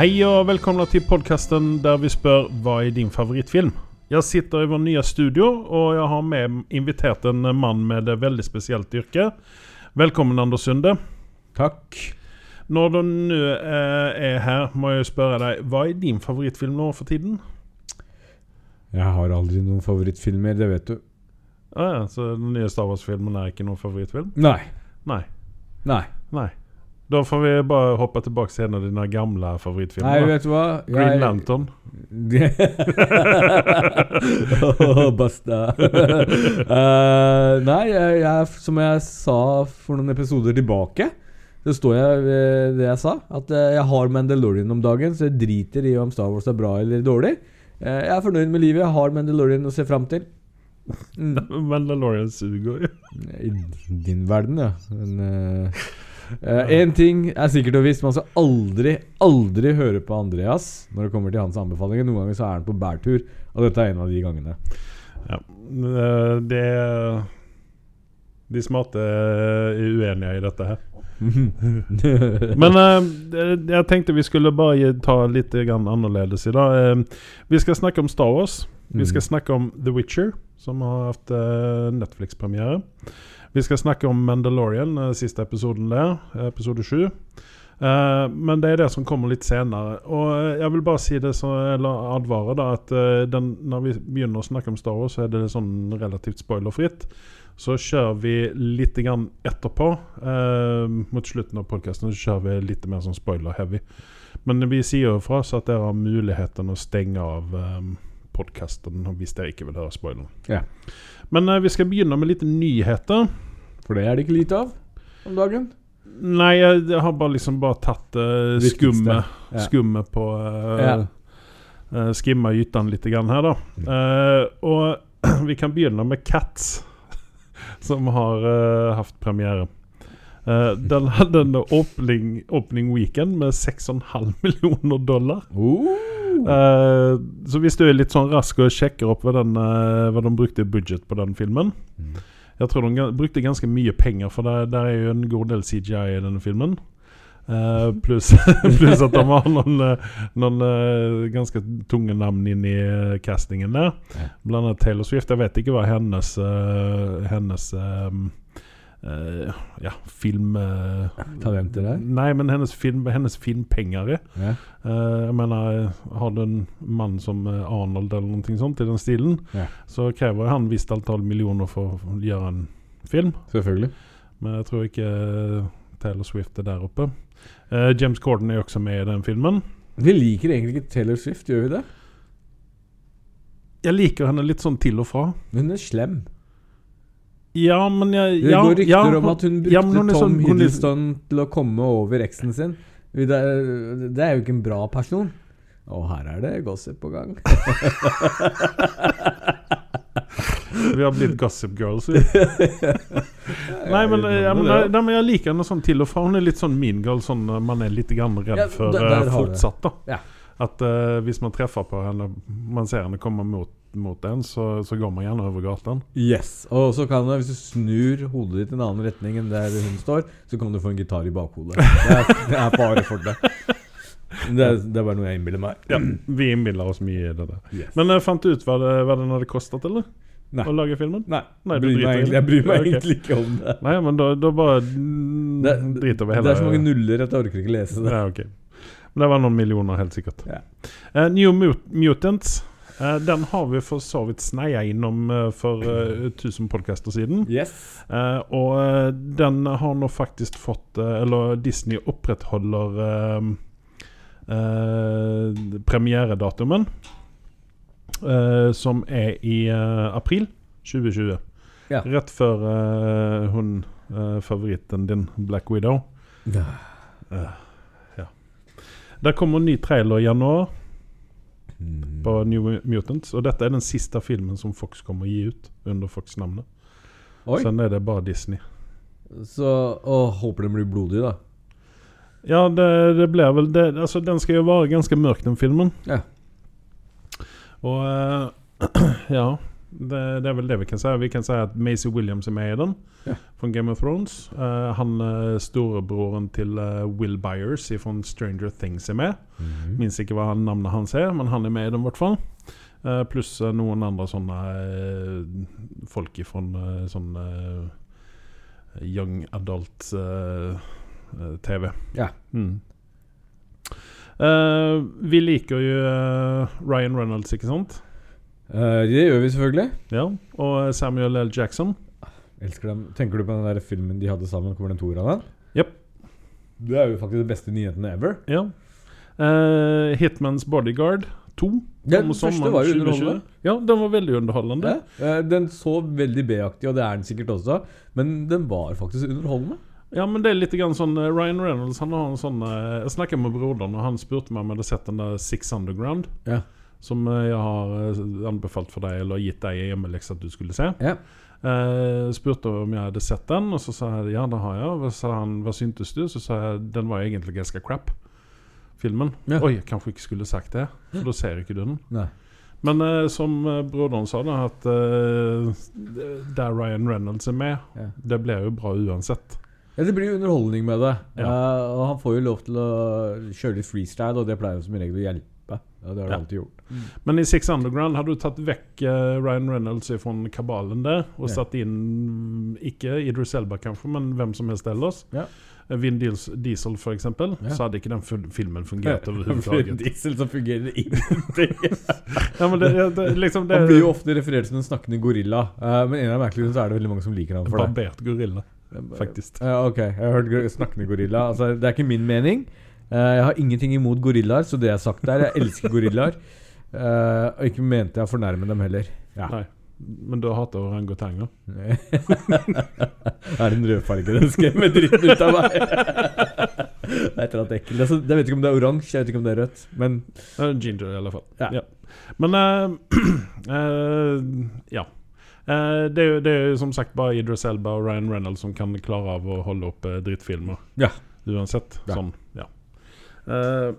Hej och välkomna till podcasten där vi spør vad är din favoritfilm? Jag sitter i vår nya studio och jag har med inviterat en man med ett väldigt speciellt yrke. Velkommen Anders Sunde. Takk. Når du nå eh, er her, må jeg spørre deg, hva er din favorittfilm nå for tiden? Jeg har aldri noen favorittfilmer, det vet du. Ah, ja, så den nye Star Wars-filmen er ikke noen favorittfilm? Nei. Nei. Nei. Nei. Da får vi bare hoppe tilbake til en av dine gamle favorittfilmer. Nei, vet du hva? Green Lantern. oh, basta. uh, nei, jeg, jeg, som jeg sa for noen episoder tilbake, så står jeg ved det jeg sa. At eh, jeg har Mandalorian om dagen, så jeg driter i om Star Wars er bra eller dårlig. Uh, jeg er fornøyd med livet. Jeg har Mandalorian å se fram til. Mm. Mandalorian suger jo. I din verden, ja. Men Én ting er sikkert og visst. Man skal aldri, aldri høre på Andreas når det kommer til hans anbefalinger. Noen ganger så er han på bærtur, og dette er en av de gangene. Ja. eh, Det De smarte er uenige i dette her. Men uh, jeg tenkte vi skulle bare ta litt annerledes i dag. Uh, vi skal snakke om Star Wars. Vi skal Mm. snakke om The Witcher, som har hatt eh, Netflix-premiere. Vi skal snakke om Mandalorian, eh, siste episoden der. Episode sju. Uh, men det er det som kommer litt senere. Og eh, jeg vil bare si det så, eller advare da, at den, når vi begynner å snakke om Star Wars, så er det sånn relativt spoilerfritt. Så kjører vi litt grann etterpå. Uh, mot slutten av podkasten kjører vi litt mer sånn spoiler-heavy. Men vi sier jo fra oss at dere har muligheten å stenge av um, podkasten hvis dere ikke vil høre spoiler. Ja. Men eh, vi skal begynne med litt nyheter. For det er det ikke lite av om dagen. Nei, jeg, har bare liksom bare tatt uh, skummet Ja. skumme på uh, Ja. uh, Skimma gytene litt grann her, da. Eh, og vi kan begynne med Cats, som har uh, hatt premiere. Uh, den hadde en opening, opening weekend med 6,5 millioner dollar. Oh. Eh, så hvis du er litt sånn rask og sjekker opp hva, den, uh, hva de brukte i budget på den filmen Mm. Jeg tror de brukte ganske mye penger, for der, der er jo en god del CGI i denne filmen. Uh, pluss plus at de har noen, noen uh, ganske tunge navn inn i castingen der. Blant annet Taylor Swift. Jeg vet ikke hva hennes Hennes eh, eh, ja, film uh, Talenter der. Nei, men hennes, film, hennes filmpenger er. Ja. Uh, jeg mener, har du en mann som eh, Arnold eller noe sånt i den stilen, Ja. så krever han visst antall millioner for å gjøre en film. Selvfølgelig. Men jeg tror ikke eh, Taylor Swift er der oppe. Eh, James Corden er også med i den filmen. Vi liker egentlig ikke Taylor Swift, gjør vi det? Jeg liker henne litt sånn til og fra. Hun er slem. Ja, men jeg Det går rykter ja, om at hun brukte ja, hun Tom sånn- hun Hiddleston til å komme over eksen sin. Det er, jo ikke en bra person. Og her er det gossip på gang. Vi har blitt Gossip Girls. vi. Nei, men, eh, ja, men, nei, nei, men jeg liker henne sånn til og fra. Hun er litt sånn mean girl, sånn eh, man er litt grann redd Ja, for der- eh, der du det. fortsatt. da Ja. At uh, hvis man treffer på henne, man ser henne komme mot, mot en, så, så går man gjerne over gaten. Yes. Og så kan du, hvis du snur hodet ditt i en annen retning enn der hun står, så kan du få en gitar i bakhodet. Det er, det er bare for det. Det er, det er bare noe jeg innbiller meg. Ja, Vi innbiller oss mye i det der. Yes. Men jeg fant ut hva, det, hva den hadde kostet, eller? Nei. Å lage filmen? Nei, Nei, bryr egentlig, jeg bryr meg okay. egentlig ikke om det. Nei, men da, da bare Det, driter vi hele det er så mange nuller at jeg orker ikke lese det. Ja, okay. Men det var noen millioner, helt sikkert. Ja. Uh, New Mut Mutants. Eh, den har vi for så vidt sneia innom eh, for uh, 1000 podkaster siden. Yes. Eh, og eh, den har nå faktisk fått eh, Eller Disney opprettholder eh, eh, eh, som er i eh, april 2020. Ja. Rett før eh, hun eh, favoritten din, Black Widow. Eh, ja. Der kommer en ny trailer i januar Mm. på New Mutants. Og dette er den siste filmen som Fox kommer å gi ut under Fox-navnet. Sen er det bare Disney. Så og håper den blir blodig, da. Ja, det, det blir vel det. Altså, den skal jo være ganske mørk, den filmen. Ja. Og uh, Ja. det, det er vel det vi kan si. Vi kan si at Maisie Williams er med i den, Ja. Fra Game of Thrones. Uh, han eh, storebroren til uh, Will Byers fra Stranger Things er med. Mhm. Minns ikke hva han, navnet hans er, men han er med i den i hvert fall. Uh, pluss noen andre sånne folk fra uh, sånn young adult eh, eh, TV. Ja. Mm. Vi liker jo Ryan Reynolds, ikke sant? Det gjør vi selvfølgelig. Ja. Og Samuel L. Jackson. Elsker dem. Tenker du på den der filmen de hadde sammen? Kommer den toeren den? Jepp. Det er jo faktisk de beste nyhetene ever. Ja. Uh, Hitmans Bodyguard 2. Den første var jo underholdende. Ja, den var veldig underholdende. Ja. Uh, Den så veldig B-aktig, og det er den sikkert også, men den var faktisk underholdende. Ja, men det er litt grann sånn eh, Ryan Reynolds han har en sånn Jeg snakka med broderen, og han spurte meg om jeg hadde sett den der Six Underground. Ja. Som jeg har anbefalt for deg, eller gitt deg i hjemmelekse at du skulle se. Ja. Eh, spurte om jeg hadde sett den, og så sa jeg ja, det har jeg. Og så sa han hva syntes du? Så sa jeg den var egentlig ganske crap, filmen. Ja. Oi, kanskje ikke skulle sagt det, for da ser ikke du den. Nei. Men eh, som eh, broderen sa, da, at eh, der Ryan Reynolds er med, Ja. det blir jo bra uansett. Ja, Det blir jo underholdning med det. Ja. Eh, og han får jo lov til å kjøre litt freestyle, og det pleier jo som regel å hjelpe. Ja, det har Ja. alltid gjort. Men i Six Underground hadde du tatt vekk eh, Ryan Reynolds fra kabalen der, og Ja. satt inn ikke Idris Elba kanskje, men hvem som helst ellers. Ja. Eh, Vin Diesel, for eksempel, Ja. så hadde ikke den fil- filmen fungert Vin Diesel som fungerer ingenting. ja, men det, det, liksom det Han blir jo ofte referert som en snakkende gorilla, eh, men en av merkelighetene så er det veldig mange som liker han for det. Barbert gorilla, faktisk. Uh, ok, jeg har hørt snakkende gorilla. Altså, det er ikke min mening. Eh, jeg har ingenting imot gorillaer, så det jeg har sagt der Jeg elsker gorillaer. Eh, og ikke mente jeg å fornærme dem heller. Ja. Nei. Men du hater orangutanger? det er en rødfarge den skremmer dritten ut av meg. det er et eller annet ekkelt. Altså, jeg vet ikke om det er oransje, jeg vet ikke om det er rødt. Men Eh, Ginger, i alle fall. Ja. Men uh, uh, Ja. Uh, det, er jo, det er jo som sagt bare Idris Elba og Ryan Reynolds som kan klare av å holde opp drittfilmer. Ja. Uansett. Ja. Sånn, Eh,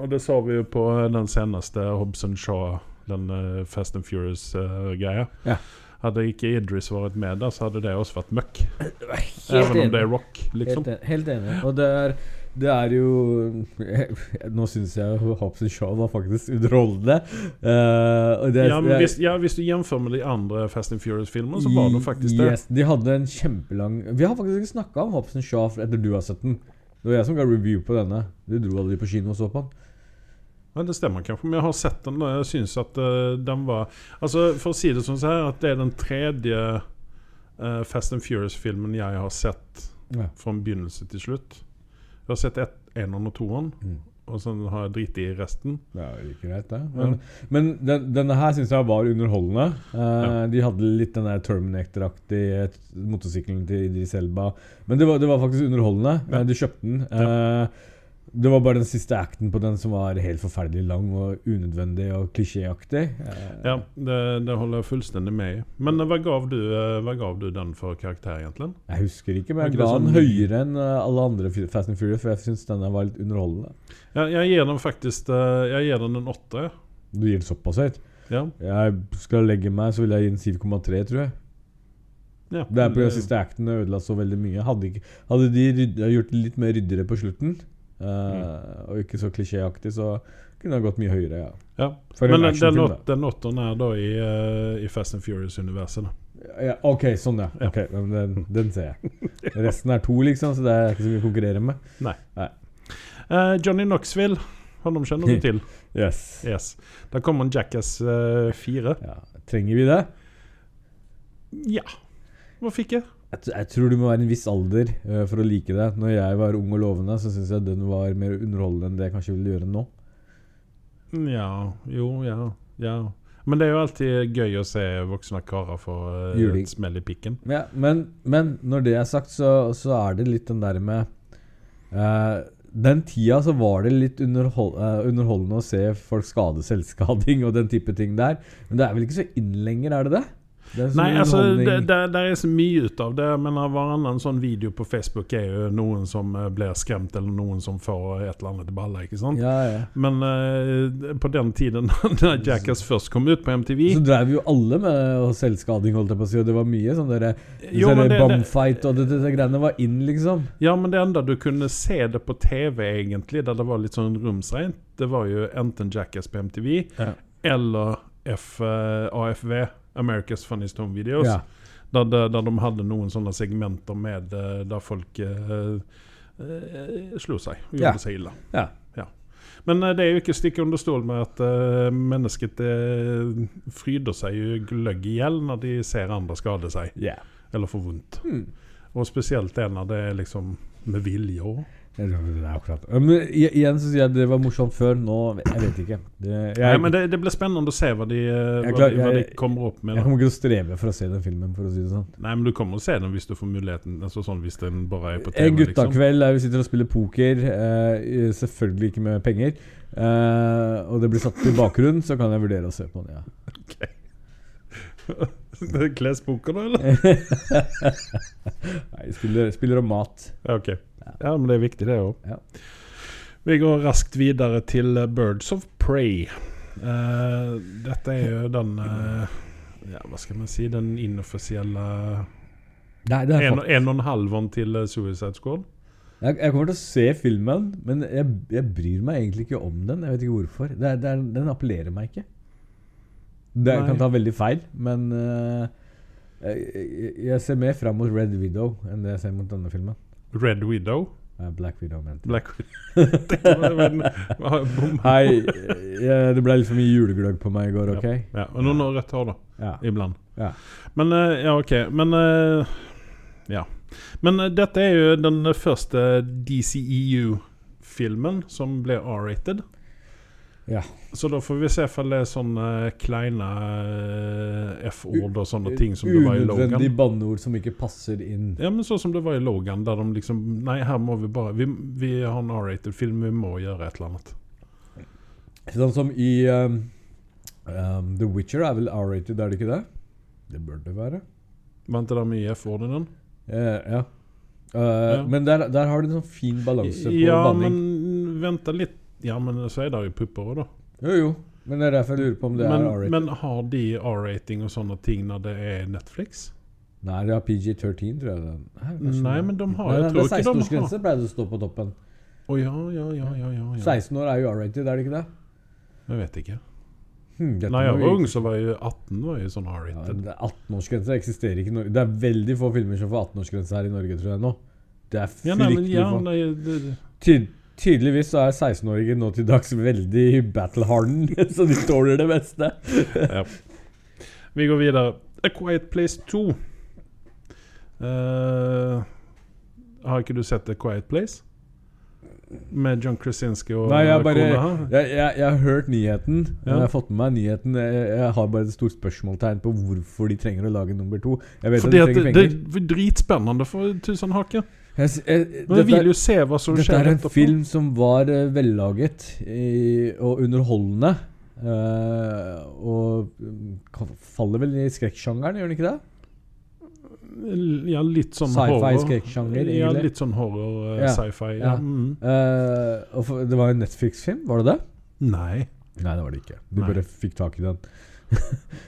og det så vi jo på den seneste Hobson Shaw, den uh, Fast and Furious-greia. Ja. Hadde ikke Idris vært med der, så hadde det også vært møkk. Even om enig. det er rock, liksom. Helt, helt enig. Og det er, det er jo Nå syns jeg Hobson Shaw var faktisk underholdende. Uh, det, Ja, men hvis, ja, hvis du jamfører med de andre Fast and Furious-filmene, så var det faktisk det. Yes, de hadde en kjempelang Vi har faktisk ikke snakka om Hobson Shaw etter du har sett den. Det var jeg som ga review på denne. Du dro aldri på kino og så på den. Ja, det stemmer kanskje, men jeg har sett den. og Jeg syns at uh, den var Altså, For å si det sånn så her, at det er den tredje uh, Fast and Furious-filmen jeg har sett Ja. fra begynnelse til slutt. Jeg har sett ett, eneren og toeren, Mm. Og så har driti i resten. Det er jo greit, det. Men, men den, denne her syns jeg var underholdende. Uh, Ja. De hadde litt den der Terminator-aktige motorsykkelen til Idris Elba. Men det var, det var faktisk underholdende. Ja. Eh, du kjøpte den. Eh, det var bare den siste acten på den som var helt forferdelig lang og unødvendig og klisjéaktig. Eh, Ja, det, det holder jeg fullstendig med i. Men eh, hva gav du, eh, hva gav du den for karakter, egentlig? Jeg husker ikke, men jeg ga den sånn- høyere enn alle andre Fast and Furious, for jeg syns denne var litt underholdende. Ja, jeg gir den faktisk Jeg gir den en åtte. Du gir den såpass høyt. Ja. Jeg skal legge meg, så vil jeg gi den 7,3, tror jeg. ja. Det er på den siste acten ødela så veldig mye. Hadde, ikke, hadde de rydde, gjort det litt mer ryddigere på slutten, eh, og ikke så klisjéaktig, så kunne det gått mye høyere. ja Ja. Men den, den, den åtteren er da i, uh, i Fast and Furious-universet. ja, Ok, sånn, ja. Ja. Okay, men den, den ser jeg. Resten er to, liksom, så det er ikke så mye å konkurrere med. Eh, Johnny Knoxville, han kjenner du til? Yes. Yes. Da kommer en Jackass uh, 4. Ja. Trenger vi det? Ja. Hva fikk jeg? Jeg, jeg tror du må være en viss alder uh, for å like det. Når jeg var ung og lovende, så syns jeg den var mer underholdende enn det jeg kanskje vil gjøre nå. Ja, jo, ja. ja. Men det er jo alltid gøy å se voksne karer få et smell i pikken. Ja, men, men når det er sagt, så, så er det litt den der med uh, Den tida så var det litt underhold, uh, underholdende å se folk skade selvskading og den type ting der. Men det er vel ikke så inn lenger, er det det? Nei, altså, det, det, det er så mye ut av det. Jeg mener, Varannan sånn video på Facebook er jo noen som eh, blir skremt, eller noen som får et eller annet i balla. ikke sant? Ja, ja. Men uh, på den tiden da Jackass først kom ut på MTV Så drev jo alle med selvskading, holdt jeg på å si, og det var mye sånn derre men Bumfight og det, det, det greiene var inn, liksom. Ja, men det enda du kunne se det på TV, egentlig, der det var litt sånn romsreint, det var jo enten Jackass på MTV Ja. eller F, uh, AFV, America's Funniest Home Videos. Ja. Der, der, der de hadde noen sånne segmenter med eh, der folk eh, eh, slo seg og gjorde Ja. seg ille. Ja. Men eh, det er jo ikke stikke under stol med at uh, mennesket uh, fryder seg jo gløgg i hjel når de ser andre skade seg, yeah. eller få vondt. Mm. Og spesielt det når det er liksom med vilje òg. Det er akkurat Men igjen så sier jeg det var morsomt før. Nå Jeg vet ikke. Det, jeg, Nei, men det, det blir spennende å se hva de, eh, hva, klar- de, hva de kommer opp med. jeg kommer ikke til å streve for å se den filmen, for å si det sånn. Nei, men du kommer til å se den hvis du får muligheten. Altså sånn Hvis den bare er på TV. En liksom. guttakveld der vi sitter og spiller poker, eh, selvfølgelig ikke med penger, eh, og det blir satt i bakgrunnen, så kan jeg vurdere å se på den, ja. Klesboka, da, eller? Nei, jeg spiller, spiller om mat. Okay. ok. Ja, men det er viktig, det òg. Ja. Vi går raskt videre til Birds of Prey. Uh, dette er jo den uh, Ja, hva skal man si? Den inoffisielle Nei, det er en, en og en halvånd til eh, Suicide Squad. jeg, jeg kommer til å se filmen, men jeg, jeg bryr meg egentlig ikke om den. Jeg vet ikke hvorfor. Det er, det er, den appellerer meg ikke. Det Nei. kan ta veldig feil, men uh, jeg, jeg ser mer fram mot Red Widow enn det jeg ser mot denne filmen. Red Widow. Black Widow, mente. Black Widow. Hei, det ble litt for mye julegløgg på meg i går, OK? Ja, og noen har rødt hår, da. Ja. Iblant. Ja. Men eh, Ja, OK. Men eh, Ja. Men eh, dette er jo den første DCEU-filmen som ble R-rated. Ja. Så da får vi se om det er sånne kleine eh, F-ord og sånne ting som det var i Unødvendig Unødvendige banneord som ikke passer inn. Ja, men sånn som det var i Logan, der de liksom Nei, her må vi bare Vi, vi har en R-rated film, vi må gjøre et eller annet. Sånn som i um, um, The Witcher er vel R-rated, er det ikke det? Det bør det være. Var ikke det mye F-ord i den? Eh, ja. Uh, Ja. Men der, der har du en sånn fin balanse på Ja, banning. men vent litt. Ja, men så er det jo pupper òg, da. Jo, jo. Men det er derfor jeg lurer på om det Men, er R-rating. men har de R-rating og sånne ting når det er Netflix? Nei, det er PG-13, tror jeg. Nei, Nei, men de har Jeg tror ikke de har 16-årsgrense, ble det å stå på toppen. Å ja, ja, ja, ja, ja, ja. 16 år er jo R-rated, er det ikke det? Jeg vet ikke. Hmm, Nei, jeg var ung, så var jeg 18 var jeg sånn R-rated. Ja, er 18-årsgrense eksisterer ikke i Norge. Det er veldig få filmer som får 18-årsgrense her i Norge, tror jeg nå. Det er Ja, nei, men ja, nei, det, Ty tydeligvis så er 16-åringer nå til dags veldig battleharden, så de tåler det meste. ja. Vi går videre. A Quiet Place 2. Uh, har ikke du sett A Quiet Place? Med John Krasinski og Nei, jeg bare jeg, jeg, jeg har hørt nyheten. Ja. Jeg har fått med meg nyheten. Jeg, har bare et stort spørsmålstegn på hvorfor de trenger å lage nummer to. Jeg vet Fordi at de det, trenger det er dritspennende for tusen hake. Jeg, jeg, Men jeg vil jo se hva som dette skjer er en film som var uh, vellaget i, og underholdende. Uh, og mm, faller vel i skrekksjangeren, gjør den ikke det? Ja, litt sånn Sci-fi horror. skrekksjanger, Ja, litt sånn horror, uh, Ja, sci-fi. ja. Ja. Mm. Uh, for, det var en Netflix-film, var det det? Nei. Nei, det var det ikke. Du Nei. bare fikk tak i den.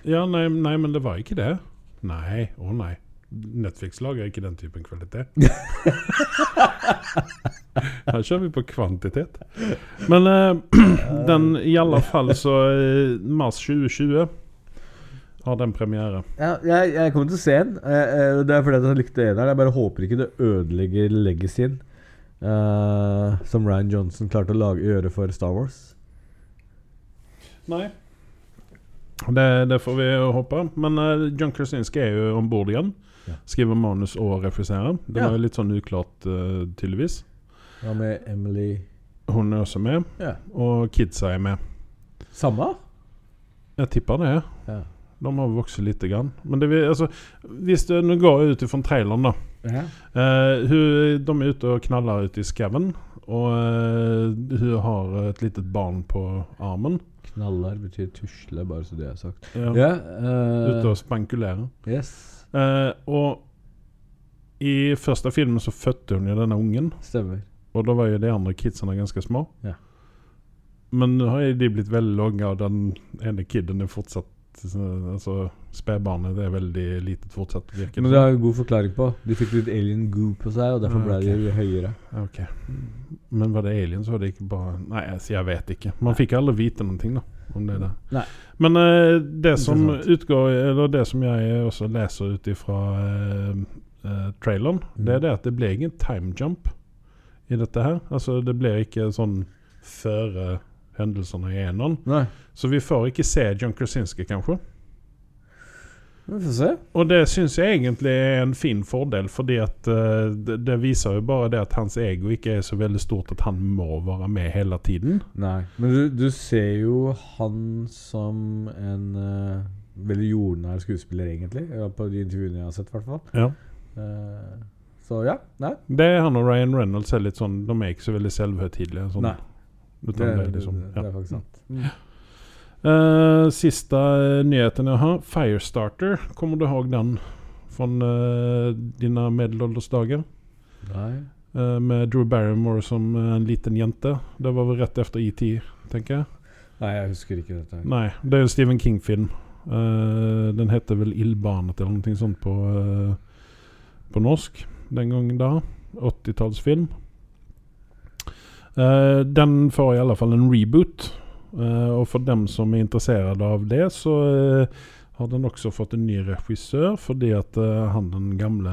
Ja, nei, nei, men det var ikke det. Nei, å nei. Netflix lager ikke den typen kvalitet. Her kjører vi på kvantitet. Men eh, den i alle fall så eh, Mars 2020 har den premiere. Ja, jeg, jeg kommer til å se den. eh, eh, det er fordi jeg likte eneren. Jeg bare håper ikke det ødelegger legacyen eh, som Ryan Johnson klarte å lage, gjøre for Star Wars. Nei. Det, det får vi håpe. Men eh, John Krasinski er jo om bord igjen. Skriver manus og refuserer. Det Ja. jo litt sånn uklart, uh, tydeligvis. Hva med Emily Hun er også med, Ja. og kidsa er med. Samme? Jeg tipper det. Ja. De har vokst lite grann. Men det vi, hvis det nå går ut ifrån traileren, da. ja. Uh, hun, de er ute og knaller ute i skauen. Og uh, hun har et lite barn på armen. Knallar betyr tusle, bare så det er sagt. Ja. Ja, uh, Ute og spankulere. Yes, Eh, og i første filmen så fødte hun jo denne ungen, stemmer. og da var jo de andre kidsene ganske små. Ja. Men nå har de blitt veldig lange, og den ene kiden er fortsatt Altså Spedbarnet er veldig lite fortsatt, virker Men det har en god forklaring på. De fikk litt alien goo på seg, og derfor Ah, ble ok. de høyere. Ok. Men var det alien, så var det ikke bare Nei, altså, jeg vet ikke. Man fikk aldri vite noen ting da om det der. Nei. Men eh, det som utgår Eller det som jeg også leser ut ifra eh, eh, traileren, Mm. det er det at det ble ingen time jump i dette her. Altså, det blir ikke sånn før hendelsene i eneren. Så vi får ikke se John Krasinski, kanskje. Vi får se. Og det syns jeg egentlig er en fin fordel, fordi at uh, det, det viser jo bare det at hans ego ikke er så veldig stort at han må være med hele tiden. Nei. Men du, du ser jo han som en uh, veldig jordnær skuespiller, egentlig. På de intervjuene jeg har sett, i hvert fall. Ja. Uh, så ja. Nei. Det er han og Ryan Reynolds er litt sånn De er ikke så veldig selvhøytidelige. Sånn, Nei. Det, det, det, liksom, det, ja. er faktisk sant. Mm. Eh, sista nyheten jeg har. Firestarter. Kommer du ihåg den fra uh, dine middelaldersdager? Nei. Uh, med Drew Barrymore som en liten jente. Det var vel rett etter ET, tenker jeg. Nei, jeg husker ikke dette. Nei, det er en Stephen King-film. Den heter vel 'Ildbarnet' eller noe sånt på, på norsk den gangen da. 80-tallsfilm. Eh, den får i alle fall en reboot. Eh, og for dem som er interessert av det, så eh, har den også fått en ny regissør, fordi at eh, han den gamle,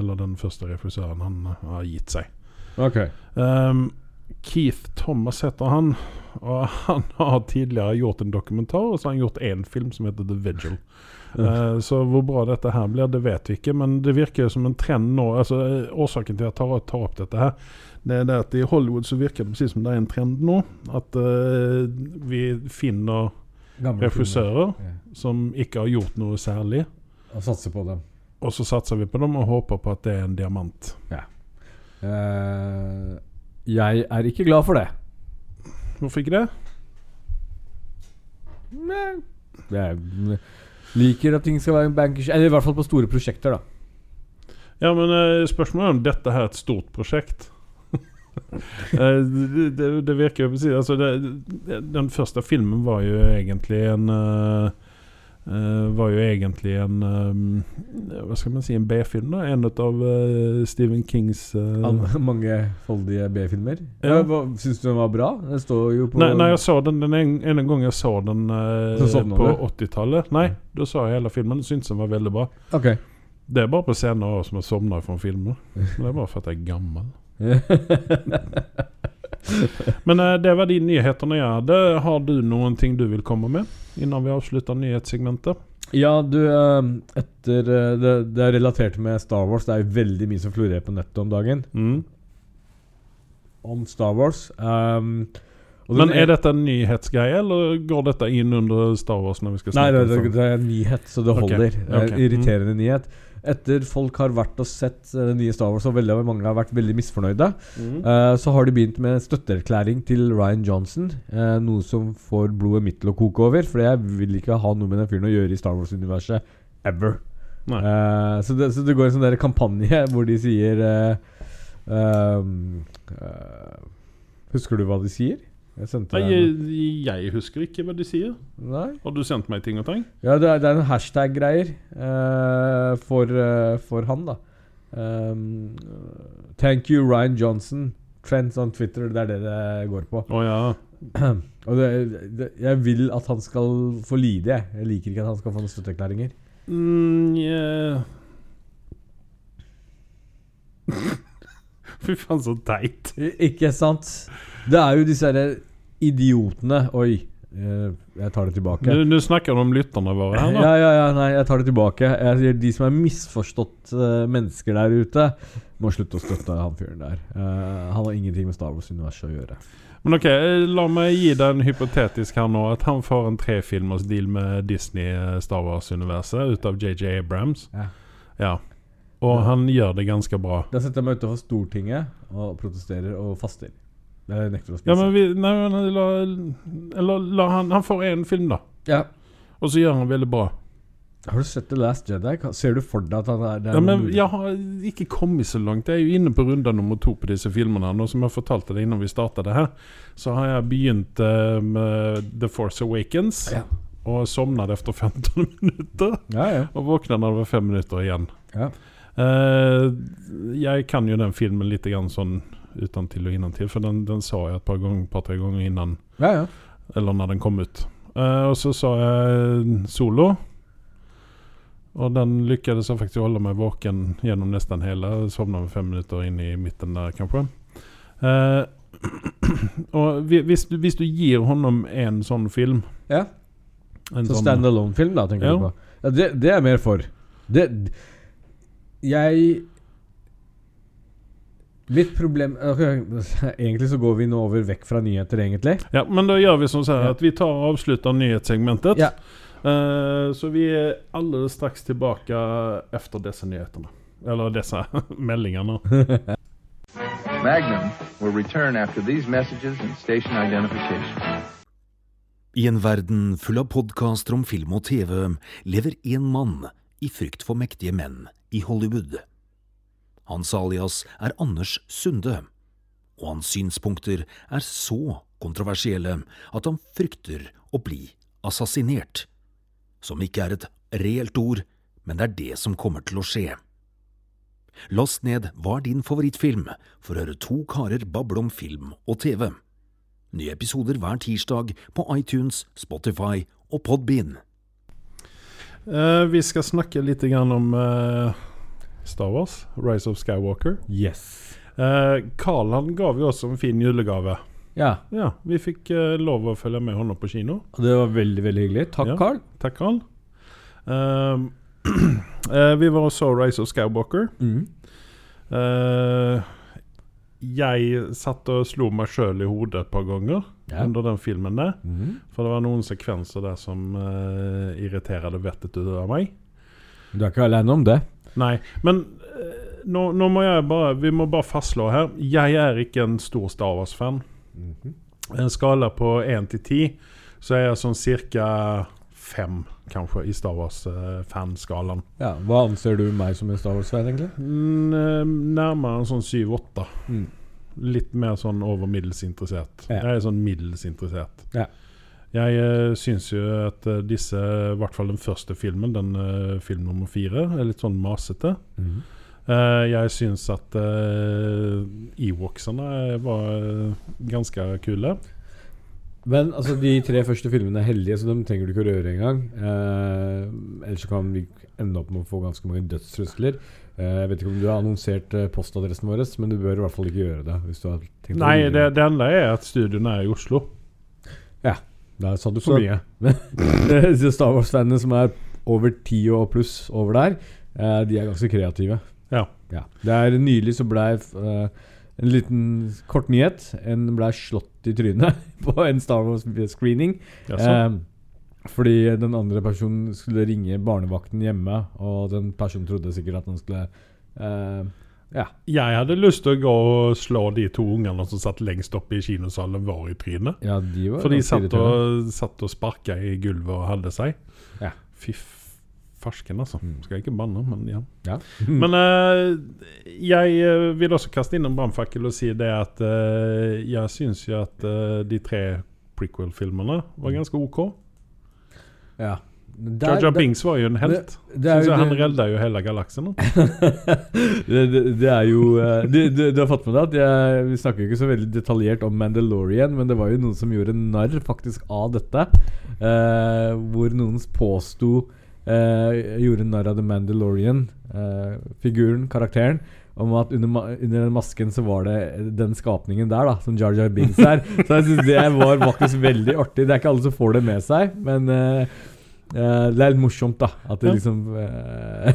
eller den første regissøren, han har gitt seg. Ok. Um, Keith Thomas heter han. Og han har tidligere gjort en dokumentar, og så har han gjort én film som heter The Vigil. Uh, så hvor bra dette her blir, det vet vi ikke, men det virker som en trend nå. Altså, årsaken til at jeg tar, tar opp dette her, det er det at i Hollywood så virker det precis som det er en trend nå. At uh, vi finner Gamle regissører ja. som ikke har gjort noe særlig, Og satser på dem. og så satser vi på dem og håper på at det er en diamant. Eh, jeg er ikke glad for det. Hvorfor ikke det? Nei. Jeg liker at ting skal være bankers Eller i hvert fall på store prosjekter, da. Ja, men uh, spørsmålet er om dette her er et stort prosjekt. Eh, det, det, det virker jo precis altså Den første filmen var jo egentlig en Uh, Var jo egentlig en um, Hva skal man si, en B-film, da? En av uh, Stephen Kings uh, An- Mangefoldige B-filmer. Ja. Ja. Syns du den var bra? Den står jo på Nei, nei, jeg så den den en, ene gang jeg så den uh, på 80-tallet. Nei, da så jeg hele filmen. Syntes den var veldig bra. Okay. Det er bare på scener som jeg sovner fra filmer. Det er bare for at jeg er gammel. Men eh, det var de nyhetene jeg hadde. Har du noen ting du vil komme med innan vi avslutter nyhetssegmentet? ja, du eh, Etter eh, det, det er relatert med Star Wars. Det er jo veldig mye som florerer på nettet om dagen. Mm. Om Star Wars. Um, Men er dette en nyhetsgreie, eller går dette inn under Star Wars? når vi skal Nei, det, det, sånn? det er en nyhet, så det holder. Det er Irriterende en irriterende nyhet. Etter folk har vært og sett eh, den nye Star Wars, og veldig mange har vært veldig misfornøyde, Mm. uh, så har de begynt med støtteerklæring til Ryan Johnson. Uh, noe som får blodet mitt til å koke over, for jeg vil ikke ha noe med den fyren å gjøre i Star Wars-universet ever. Så, det, så det går en sånn der kampanje hvor de sier eh, Husker du hva de sier? Jeg Nei, jeg, husker ikke hva de sier. Nei? Har du sendt meg ting og tang? Ja, det er, det er en hashtag-greier uh, for, uh, for han, da. Um, thank you, Ryan Johnson. Trends on Twitter. Det er det det går på. Å ja. Og det, det, jeg vil at han skal få lide, jeg. Jeg liker ikke at han skal få noen støtteerklæringer. Mm, yeah. Fy faen, så teit. Ikke sant? Det er jo disse herre idiotene Oi, eh, jeg tar det tilbake. Nå snakker du om lytterne våre her da. Ja, ja, ja, nei, jeg tar det tilbake. Jeg sier De som er misforstått uh, mennesker der ute, må slutte å støtte han fyren der. Uh, han har ingenting med Star Wars-universet å gjøre. Men ok, la meg gi deg en hypotetisk her nå. At han får en trefilmers deal med Disney Star Wars-universet ut av JJ Abrams. Ja. Ja. Og Ja. han gjør det ganske bra. Da setter jeg meg utenfor Stortinget og protesterer og faster. Jeg nekter å spise. Ja, men vi, nei, men la, eller la han Han får én film, da. Ja. Og så gjør han veldig bra. Har du sett The Last Jedi? Ser du for deg at han er, det er Ja, men jeg har ikke kommet så langt. Jeg er jo inne på runde nummer to på disse filmene. Nå som jeg fortalte deg innan vi startet her, så har jeg begynt uh, med The Force Awakens. Ja. Og sovnet etter 15 minutter. Ja, ja. Og våknet når det var fem minutter igjen. ja. Eh, jeg kan jo den filmen litt grann sånn uten til og innantil, for den, den sa jeg et par ganger, par-tre ganger innan ja, ja. eller når den kom ut. Uh, og så sa jeg Solo. Og den lyckades jeg faktisk holde meg våken gjennom nesten hele. Sovna med fem minutter inn i midten der, kanskje. Uh, hvis du, hvis du gir honom en sånn film ja. en Så sånn- standalone-film, da, tenker Ja. du på? Ja, det, det er mer for. Det Jeg Mitt problem okay, Egentlig så går vi nå over vekk fra nyheter, egentlig. Ja, men da gjør vi sånn så här Ja. at vi tar og avslutter nyhetssegmentet. Ja. Uh, så vi er alldeles straks tilbake efter disse nyhetene. Eller disse meldingene. Magnum will return after these messages and station identification. I en verden full av podkaster om film og TV lever én mann i frykt for mektige menn i Hollywood. Hans alias er Anders Sunde, og hans synspunkter er så kontroversielle at han frykter å bli assassinert. Som ikke er et reelt ord, men det er det som kommer til å skje. Last ned Hva er din favorittfilm? for å høre to karer bable om film og TV. Nye episoder hver tirsdag på iTunes, Spotify og Podbean. Uh, vi skal snakke litt om eh, Star Wars, Rise of Skywalker. Yes. Carl han gav jo oss en fin julegave. Ja. Ja, Vi fikk eh, lov å følge med hånda på kino. Det var veldig, veldig hyggelig. Takk, Ja. Carl. Takk, Carl. Ehm, eh, vi var og så Rise of Skywalker. Mm. Eh, jeg satt og slo meg sjøl i hodet et par ganger Ja. under den filmen der. Mm. For det var noen sekvenser der som uh, irriterte vettet ut av meg. Du er ikke alene om det. Nei, men eh, nå, nå må jeg bare Vi må bare fastslå her. Jeg er ikke en stor Star Wars-fan. En skala på 1 til 10 så er jeg sånn cirka 5, kanskje, i Star Wars-fanskalaen. Ja, Hva anser du meg som en Star Wars-fan, egentlig? Mm, eh, nærmere en sånn 7-8. Mm. Litt mer sånn over middels interessert. Ja. Jeg er sånn middels interessert. Ja. Jeg uh, syns jo at eh, disse, i hvert fall den første filmen, den uh, film nummer fire, er litt sånn masete. Mm. Uh, jeg syns at uh, Ewoksene var eh, ganske kule. Men altså, de tre første filmene er heldige, så dem trenger du ikke å røre engang. Uh, ellers kan vi ende opp med å få ganske mange dødstrusler. Eh, jeg vet ikke om du har annonsert eh, postadressen vår, men du bør i hvert fall ikke gjøre det. Hvis du har tenkt Nei, det, det enda er at studioene er i Oslo. Der sa du Så- for mye. Star Wars-fanene som er over ti og pluss over der, eh, de er ganske kreative. Ja. Ja. Det er Nylig så blei eh, en liten kort nyhet. En blei slått i trynet på en Star Wars-screening. Ja, Eh, fordi den andre personen skulle ringe barnevakten hjemme, og den personen trodde sikkert at han skulle eh, Ja. Jeg hadde lyst til å gå og slå de to ungene som satt lengst oppe i kinosalen vår i trynet. ja de var For de satt og, satt og sparka i gulvet og hadde seg. Ja. Fy farsken, altså. Skal jeg ikke banne, men ja. Ja. Men uh, jeg eh, vil også kaste inn en brannfakkel og si det at uh, jeg syns jo at uh, de tre prequel-filmene var ganske OK. ja. Der- Jar Binks var jo en helt. det det jo han redda jo hele galaksen. det, det, det er jo eh, du, du, du har fått med deg at jeg, Vi snakker jo ikke så veldig detaljert om Mandalorian, men det var jo noen som gjorde narr faktisk av dette. eh, hvor noen påsto eh, Gjorde narr av The Mandalorian, eh, figuren, karakteren. Om at under, under den masken så var det den skapningen der, da, som Jar Jar Binks er. Så jeg synes det var faktisk veldig artig. Det er ikke alle som får det med seg, men eh, eh, det er litt morsomt, da. At det Ja. liksom uh,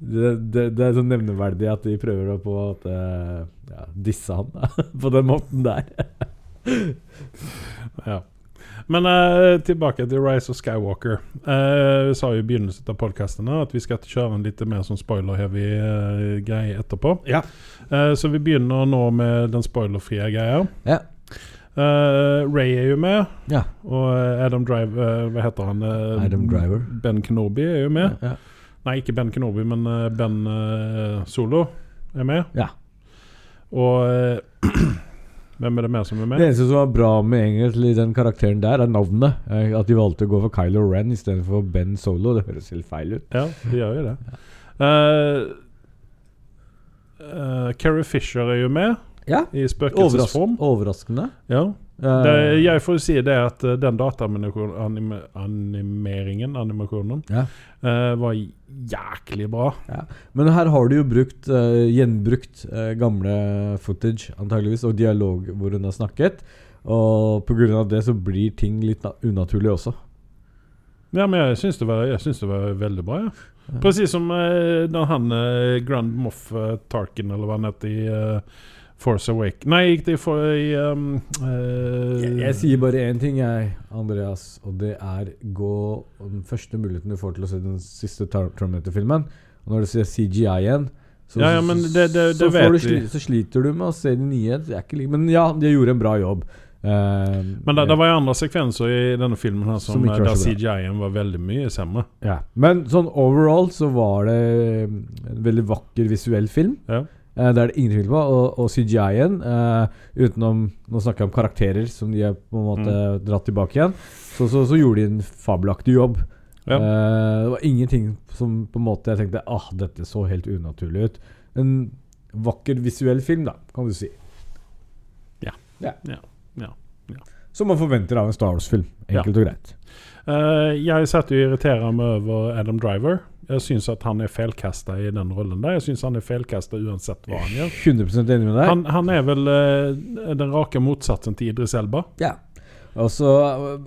det, det, det er sånn nevneverdig at de prøver å på at uh, ja, disse han da, på den måten der. Ja. Men eh, tilbake til Rise of Skywalker. Eh, vi sa jo i begynnelsen av podkasten at vi skal kjøre en litt mer sånn spoiler-heavy greie etterpå. Ja. Eh, så vi begynner nå med den spoilerfrie greia. Ja. Eh, Ray er jo med, ja. og eh, Adam Driver eh, Hva heter han? Adam Driver. Ben Kenobi er jo med. Ja. Nei, ikke Ben Kenobi, men Ben Solo er med. ja. Og Hvem er det mer som er med? Det eneste som var bra med egentlig den karakteren der, er navnet. At de valgte å gå for Kylo Ren istedenfor Ben Solo. Det høres helt feil ut. Ja, de gjør jo det. Uh, uh, Carrie Fisher er jo med Ja. i spøkelsesform. overraskende. Ja. Eh, Det, jeg får si det at eh, den dataanimeringen, animasjonen, ja. uh, var jæklig bra. Men her har du jo brukt uh, gjenbrukt uh, gamle footage, antageligvis, og dialog hvor hun har snakket. Og pga. det så blir ting litt na unaturlig også. Ja, men jeg syns det, det var veldig bra. Ja. Ja. Precis som uh, han eh, Grand Moff eh, Tarkin, eller hva han heter i eh, Force Awake Nei, gikk det for i um, uh, Jeg, jeg sier bare én ting, jeg, Andreas, og det er gå Den første muligheten du får til å se den siste Terminator-filmen, og når du ser CGI igjen så, Ja, ja, men det- det- så, du sli, så sliter du med å se de nye. Like, men ja, de gjorde en bra jobb. Uh, Men det, var jo andre sekvenser i denne filmen her som, Som eh, var der. CGI-en var veldig mye sämre. ja. Men sånn overall så var det en veldig vakker visuell film. Ja. Eh, det er det ingen tvil på. Og, og CGI-en, uh, utenom Nå snakker jeg om karakterer som de har på en måte Mm. dratt tilbake igjen, så, så, så gjorde de en fabelaktig jobb. Ja. Uh, det var ingenting som på en måte jeg tenkte ah, dette så helt unaturlig ut. En vakker visuell film, da, kan du si. Ja. ja. Ja. Ja. Ja. Som man forventer av en Star Wars-film. Enkelt og greit. Eh, jeg satt og irriterte meg over Adam Driver. Jeg syns at han er feilkasta i den rollen der. Jeg syns han er feilkasta uansett hva han gjør. 100% enig med deg. Han, han er vel eh, den rake motsatsen til Idris Elba. Ja. Og så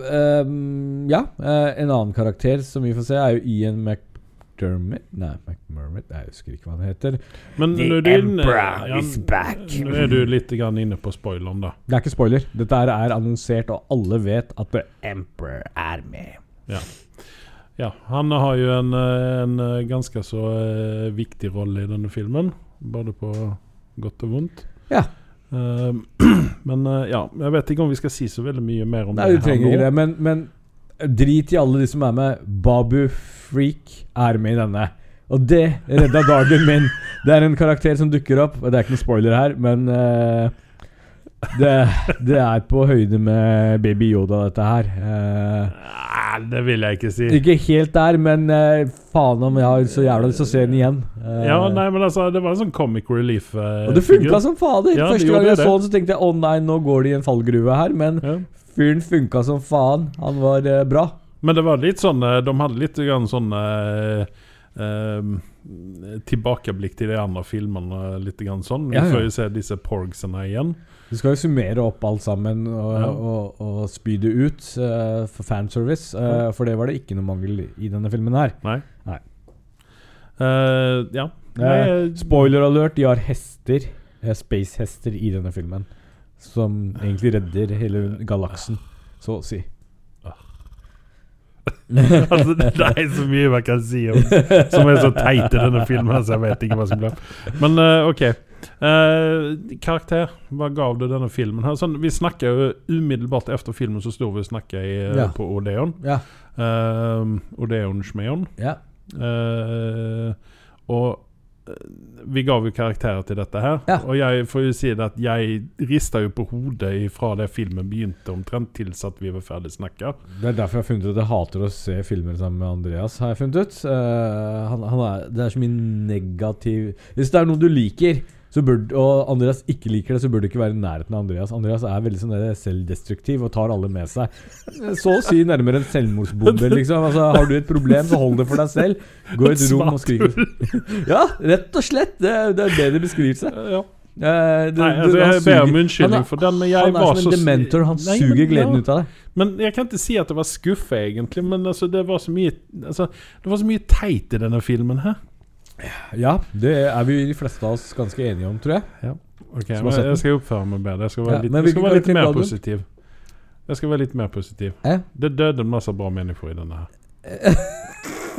ehm, Ja, eh, en annen karakter som vi får se, er jo Ian McDermott Nei, McMurmott Jeg husker ikke hva han heter. Men The nå er inne, Emperor ja, is back. Nå er du litt grann inne på spoileren, da. Det er ikke spoiler. Dette her er annonsert, og alle vet at The Emperor er med. Ja. Han har jo en, eh, en eh, ganske så eh, viktig rolle i denne filmen. Både på godt og vondt. Ja. Uh, men ja, jeg vet ikke om vi skal si så veldig mye mer om Nei, det du trenger ikke det, men, men drit i alle de som er med. Babu Freak er med i denne. Og det redda dagen min. Det er en karakter som dukker opp, og det er ikke noen spoiler her, men uh, det, det er på høyde med Baby Yoda, dette her. Eh, Nei, det vil jeg ikke si. ikke helt der, men uh, faen om jeg har så jævla lyst til å se den igjen. Uh, Ja, nei, men altså, det var en sånn comic relief. Uh, og det funka som fader. Ja, det Første gang jeg det. så den, så tenkte jeg å nei, nå går de i en fallgruve her. Men Ja. fyren funka som faen. Han var bra. Men det var litt sånn De hadde litt grann sånn Tilbakeblikk til de andre filmene. Litt grann sånn. Vi ja. får jo se disse porgsene igjen. Du skal jo summere opp alt sammen og, Ja. og, og spy det ut uh, for fanservice. eh, for det var det ikke noe mangel i denne filmen her. Nei. Nei. Uh, ja. Nei, spoiler alert, de har hester. eh, Space-hester i denne filmen. Som egentlig redder hele galaksen, så å si. altså, det er så mye man kan si om, som er så teit i denne filmen, så jeg vet ikke hva som blir. Men OK. Eh, karakter, hva gav du denne filmen? her? Sånn, vi snakka jo umiddelbart etter filmen, så sto vi og snakka Ja. på Odeon. Ja. Uh, Odeon Schmeon. ja. Eh, og eh, vi gav jo karakterer til dette her. Ja. Og jeg får jo si det at jeg rista jo på hodet fra det filmen begynte, omtrent til at vi var ferdig snakka. Det er derfor jeg har funnet ut at jeg hater å se filmer sammen med Andreas. Har jeg funnet ut Uh, han, han er, Det er så mye negativ Hvis det er noe du liker, så bør, og Andreas ikke liker det, så burde du ikke være i nærheten av Andreas. Andreas er veldig sånn selvdestruktiv og tar alle med seg. Så å si nærmere en selvmordsbombe, liksom. Altså, har du et problem, så hold det for deg selv. Gå i et rom og skrik. Ja, rett og slett. Det, er- det er bedre beskrivelse. Ja. Eh, det- Nei, altså, jeg ber om unnskyldning for den, men jeg han er som en dementor. Han Nei, suger men- gleden ja. ut av det. Men jeg kan ikke si at det var skuffa, egentlig. Men altså, det var så mye altså, Det var så mye teit i denne filmen her. Ja, det er vi de fleste av oss ganske enige om, tror jeg. Ok, men. Jeg skal oppføre meg bedre. Jeg skal være Ja, litt, skal være litt mer album? positiv. Jeg skal være litt mer positiv. Eh? Det døde en massa bra mennesker i denne her.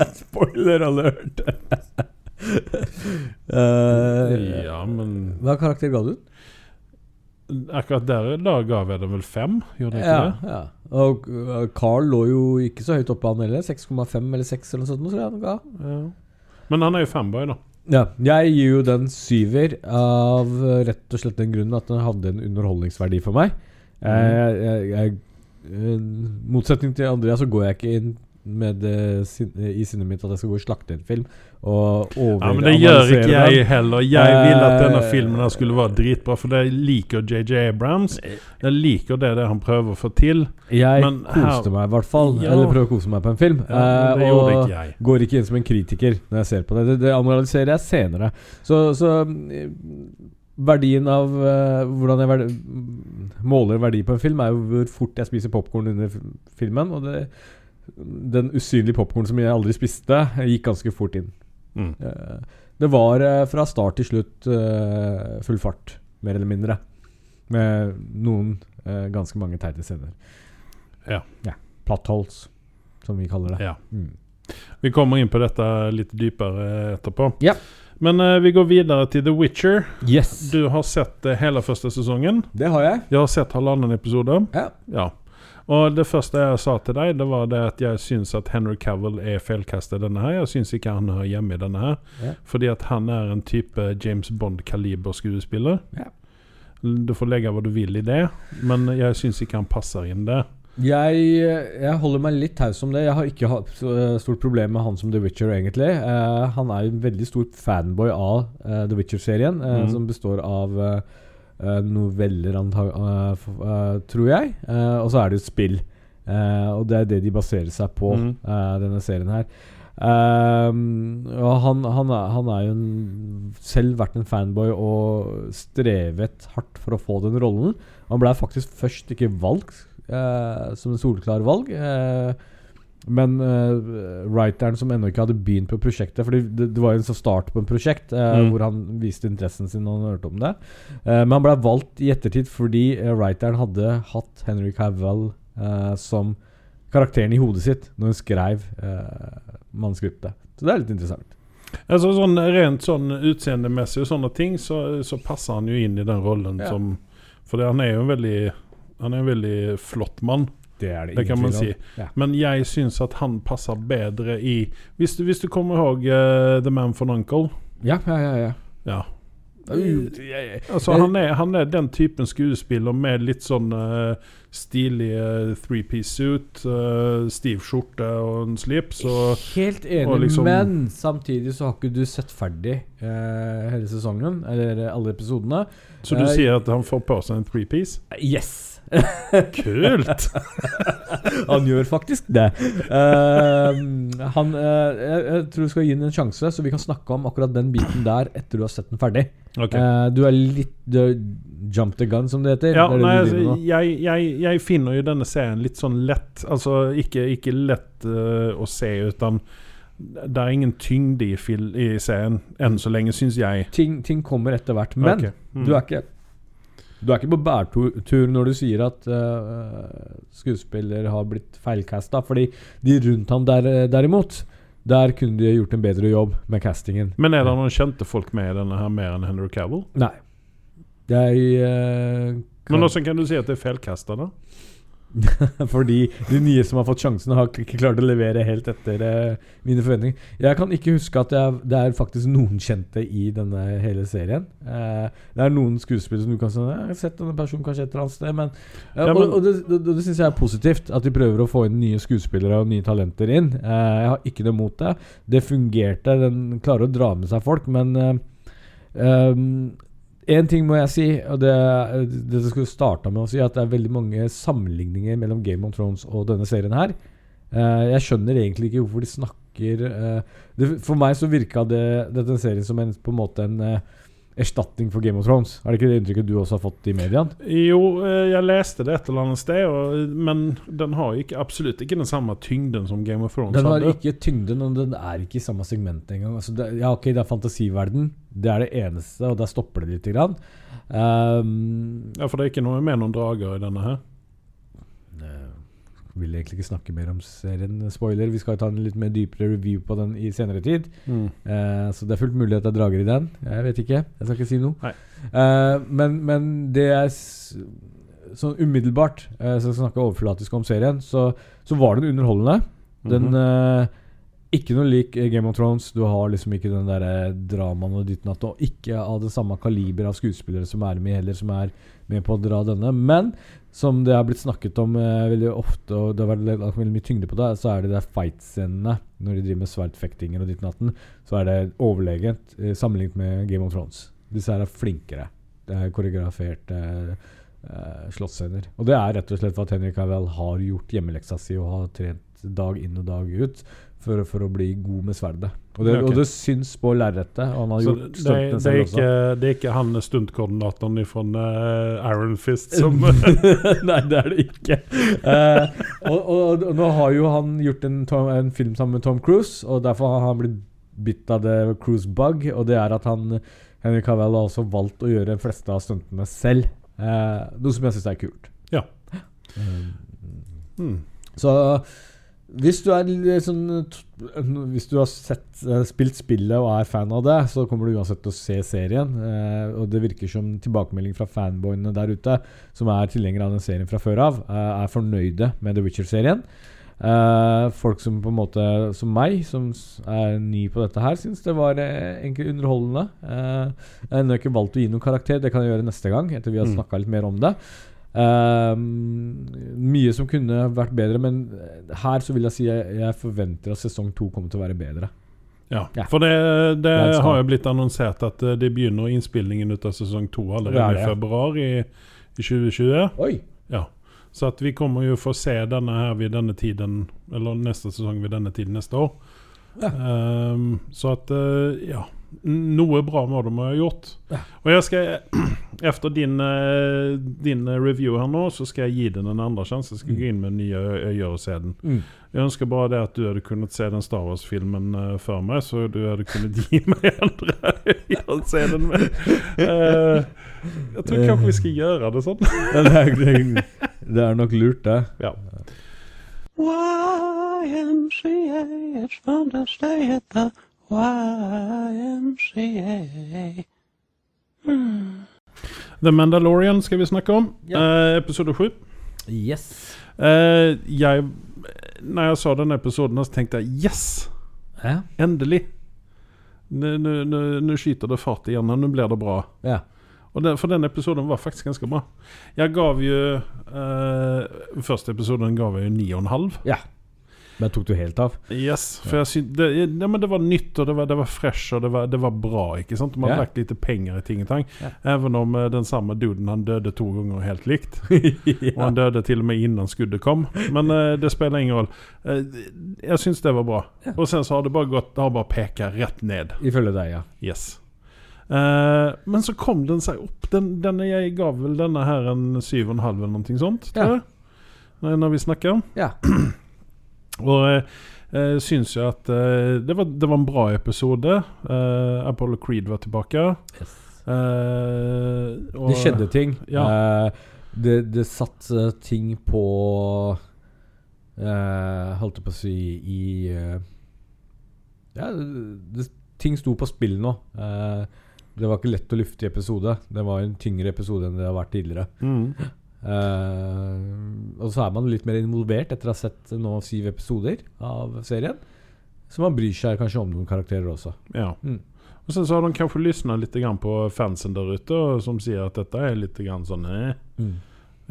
Spoiler alert! uh, Ja, men Hva karakter ga du den? akkurat der da ga jeg den vel fem? Gjorde jeg ikke Ja, det? ja. Og uh, Carl lå jo ikke så høyt oppe, han heller. 6,5 eller 6 eller noe sånt. tror jeg han ga. Ja. Men han er jo fanboy da. Ja, jeg gir jo den syver av uh, rett og slett den grunnen at den hadde en underholdningsverdi for meg. Mm. Eh, jeg, jeg, jeg, I motsetning til Andrea så går jeg ikke inn med det sin, i sinnet mitt at jeg skal gå og slakte en film. Og Ja, men det gjør ikke jeg heller. Jeg vil at denne Eh. filmen skulle være dritbra for jeg liker J.J. Abrams. Jeg liker det, det han å få til. Jeg Men her- koste meg i hvert fall. Ja. Eller prøver å kose meg på en film. Ja, Eh, og ikke går ikke inn som en kritiker når jeg ser på det. Det, det analyserer jeg senere. Så, så mm, verdien av uh, hvordan jeg verdi, måler verdi på en film, er jo hvor fort jeg spiser popkorn under filmen. Og det, den usynlige popkornen som jeg aldri spiste, gikk ganske fort inn. Mm. Eh, det var eh, fra start til slutt eh, full fart, mer eller mindre. Med noen ganske mange teite scener. Ja. ja. Plattholds, som vi kaller det. Ja. Mm. Vi kommer inn på dette litt dypere etterpå. Ja. Men uh, vi går videre til The Witcher. Yes! Du har sett uh, hele første sesongen. Det har jeg. Jeg har sett halvannen episode. Ja. Ja. Og det første jeg sa til deg, det var det at jeg syns at Henry Cavill er feilkastet denne her. Jeg syns ikke han hører hjemme i denne her. Ja. Fordi at han er en type James Bond-kaliber-skuespiller. Ja. Du får legge hva du vil i det, men jeg syns ikke han passer inn der. Jeg, jeg holder meg litt taus om det. Jeg har ikke hatt eh, stort problem med han som The Witcher, egentlig. Uh, han er jo en veldig stor fanboy av uh, The Witcher-serien, uh, mm. som består av noveller, antag eh, eh, tror jeg. Eh, og så er det jo spill. Eh, og det er det de baserer seg på, mm. eh, denne serien her. Ehm, og han, han, er, han er jo en, selv vært en fanboy og strevet hardt for å få den rollen. Han ble faktisk først ikke valgt uh, som en solklar valg. Eh, men uh, writeren som ennå ikke hadde begynt på prosjektet Fordi det, det var jo en sånn start på en prosjekt uh, Mm. hvor han viste interessen sin når han hørte om det. Uh, men han ble valgt i ettertid fordi writeren hadde hatt Henry Cavill som karakteren i hodet sitt når hun skrev manuskriptet. Så det er litt interessant. Altså sånn Rent sånn utseendemessig og sånne ting, så, så passer han jo inn i den rollen Ja. som For han er jo en veldig Han er en veldig flott mann. Det er det, Det kan man si. Ja. Men jeg syns at han passer bedre i Hvis du, hvis du kommer ihåg uh, The Man from Uncle Ja, ja, ja. ja. Ja. Altså, han, er, han er den typen skuespiller med litt sånn uh, stilig eh, three-piece suit, uh, stiv skjorte og en slips. Og, Helt enig, liksom- men samtidig så har ikke du sett ferdig hele sesongen, eller alle episodene. så du sier at han får på seg en three-piece? Yes! Kult! han gjør faktisk det. Uh, han, uh, jeg, jeg tror du skal gi den en sjanse, så vi kan snakke om akkurat den biten der etter du har sett den ferdig. Okay. Uh, du er litt du Jump the gun, som det heter. Ja, Det nei, altså, jeg, jeg, jeg finner jo denne serien litt sånn lett Altså ikke, ikke lett eh, å se, utan det er ingen tyngde i, i serien enn så lenge, syns jeg. ting, ting kommer etter hvert. Men okay. Mm. du er ikke Du er ikke på bærtur når du sier at uh, skuespiller har blitt feilcasta. Fordi de rundt ham der, derimot, der kunne de gjort en bedre jobb med castingen. Men er det noen kjente folk med i denne her mer enn Henry Cavill? Nei. Jeg eh, Men kan- hvordan kan du si at det er feilkasta, da? Fordi de nye som har fått sjansen, har ikke klart å levere helt etter eh, mine forventninger. Jeg kan ikke huske at jeg, det er faktisk noen kjente i denne hele serien. Eh, det er noen skuespillere som du kan si Jeg har sett denne personen kanskje et eller annet sted, men, eh, Ja, men- Og, og det, det, det syns jeg er positivt. At de prøver å få inn nye skuespillere og nye talenter inn. Eh, jeg har ikke noe mot det. Det fungerte. Den klarer å dra med seg folk, men Én ting må jeg si, og det, det jeg skulle starta med å si, at det er veldig mange sammenligninger mellom Game of Thrones og denne serien her. Uh, jeg skjønner egentlig ikke hvorfor de snakker uh, det, For meg så virka det, denne serien som en, på en måte en eh, erstatning for Game of Thrones. Er det ikke det inntrykket du også har fått i mediene? Jo, eh, jeg leste det et eller annet sted, og, men den har ikke, absolutt ikke den samme tyngden som Game of Thrones Den har hadde. ikke tyngden, og den er ikke i samme segment engang. Altså det, ja, ok, det er fantasiverden. Det er det eneste, og der stopper det lite grann. Um, Ja, for det er ikke noe med noen drager i denne her. Vil egentlig ikke snakke mer om serien. Spoiler. Vi skal ta en litt mer dypere review på den i senere tid. Mm. Eh, så det er fullt mulig at jeg drager i den. Jeg vet ikke. Jeg skal ikke si noe. Eh, men, men det er sånn umiddelbart, eh, så jeg skal snakke overflatisk om serien, så, så var den underholdende. Den Mhm. eh, Ikke noe lik Game of Thrones. Du har liksom ikke den der dramaen og ditt natt, og ikke av det samme kaliber av skuespillere som er med heller, som er med på å dra denne. Men som det har blitt snakket om eh, veldig ofte, og det har vært veldig mye tyngde på det, så er det der fight-scenene når de driver med sverdfektinger og ditt natten, så er det overlegent eh, sammenlignet med Game of Thrones. Disse her er flinkere. Det er koreograferte eh, slåssscener. Og det er rett og slett for at Henrik Havel har gjort hjemmeleksa si og har trent dag inn og dag ut for, for å bli god med sverdet. Og det, okay. og det syns på lerretet. Han har Så gjort det, det, stuntene er selv også. ikke, det er ikke han stuntkoordinatoren fra uh, Iron Fist som Nei, det er det ikke. Uh, og, og, og nå har jo han gjort en, Tom, en film sammen med Tom Cruise, og derfor har han blitt bitt av det cruise bug. Og det er at han Henrik Cavill har også valgt å gjøre de fleste av stuntene selv. Uh, noe som jeg syns er kult. Ja. Eh, hmm. så hvis du er litt sånn Hvis du har sett, eh, spilt spillet og er fan av det, så kommer du uansett til å se serien. Eh, og det virker som tilbakemelding fra fanboyene der ute, som er tilhengere av den serien fra før av, eh, er fornøyde med The Witcher-serien. Eh, folk som på en måte som meg, som er ny på dette her, syns det var eh, egentlig underholdende. Eh, jeg har ennå ikke valgt å gi noen karakter, det kan jeg gjøre neste gang, etter vi har Mm. snakka litt mer om det. Ehm, mye som kunne vært bedre, men her så vil jeg si jeg, jeg forventer at sesong to kommer til å være bedre. Ja. Ja. For det, det Det har jo blitt annonsert at de det begynner innspillingen ut av sesong to Det allerede er i februar i, i 2020. Oi! Ja. Så at vi kommer jo få se denne her ved denne tiden, eller neste sesong ved denne tiden neste år. Ja. Ehm, så at eh, ja. Noe bra må de ha gjort. Og jeg skal Efter din, eh, din review her nå, så skal jeg gi den en andre sjanse. Jeg skal Mm. gå inn med nye ø- øyer og se den. Mm. Jeg ønsker bare det at du hadde kunnet se den Star Wars-filmen eh, før meg, så du hadde kunnet gi meg andre øyer å se den med. Eh, jeg tror kanskje vi skal gjøre det sånn. Det, er, det er nok lurt, det. Ja. YMCA, it's fun to stay at the YMCA. The Mandalorian skal vi snakke om. Yeah. Eh, episode 7. Yes. Eh, jeg Når jeg så denne episoden, så tenkte jeg yes! Ja. Endelig! Nå- skyter det fart igjen. Nå blir det bra. ja. Og den, for den episoden var faktisk ganske bra. Jeg gav jo eh, Første episoden gav jeg jo ni og en halv. Men tok du helt av? Yes, for jeg syn- det, ja, men det var nytt, og det var, det var fresh, og det var, det var bra. ikke sant? Man har Ja. lagt litt penger i ting og tang. Ja. Even om eh, den samme duden han døde to ganger helt likt. Og han døde til og med innan skuddet kom. Men uh, det spiller ingen rolle. Uh, jeg syns det var bra. Ja. Og sen så har det bare gått Det har bare peka rett ned. Ifølge deg, ja. Yes. Uh, men så kom den seg opp. Den, denne, jeg ga vel denne her en syv og en halv eller noe sånt, Ja. Når, når vi snakker. Ja. Og jeg uh, syns jo at eh, det, var, det var en bra episode. Eh, Apollo Creed var tilbake. Eh, og- Det skjedde ting. Ja. Eh, det, det satt eh, ting på uh, Holdt jeg på å si i uh, Ja, det, ting sto på spill nå. Uh, det var ikke lett å lufte i episode. Det var en tyngre episode enn det har vært tidligere. Mm. Eh, og så er man litt mer involvert etter å ha sett nå syv episoder av serien. Så man bryr seg kanskje om noen karakterer også. Ja. Mm. Og sen så har de kanskje lysna litt på fansen der ute som sier at dette er litt grann sånn eh,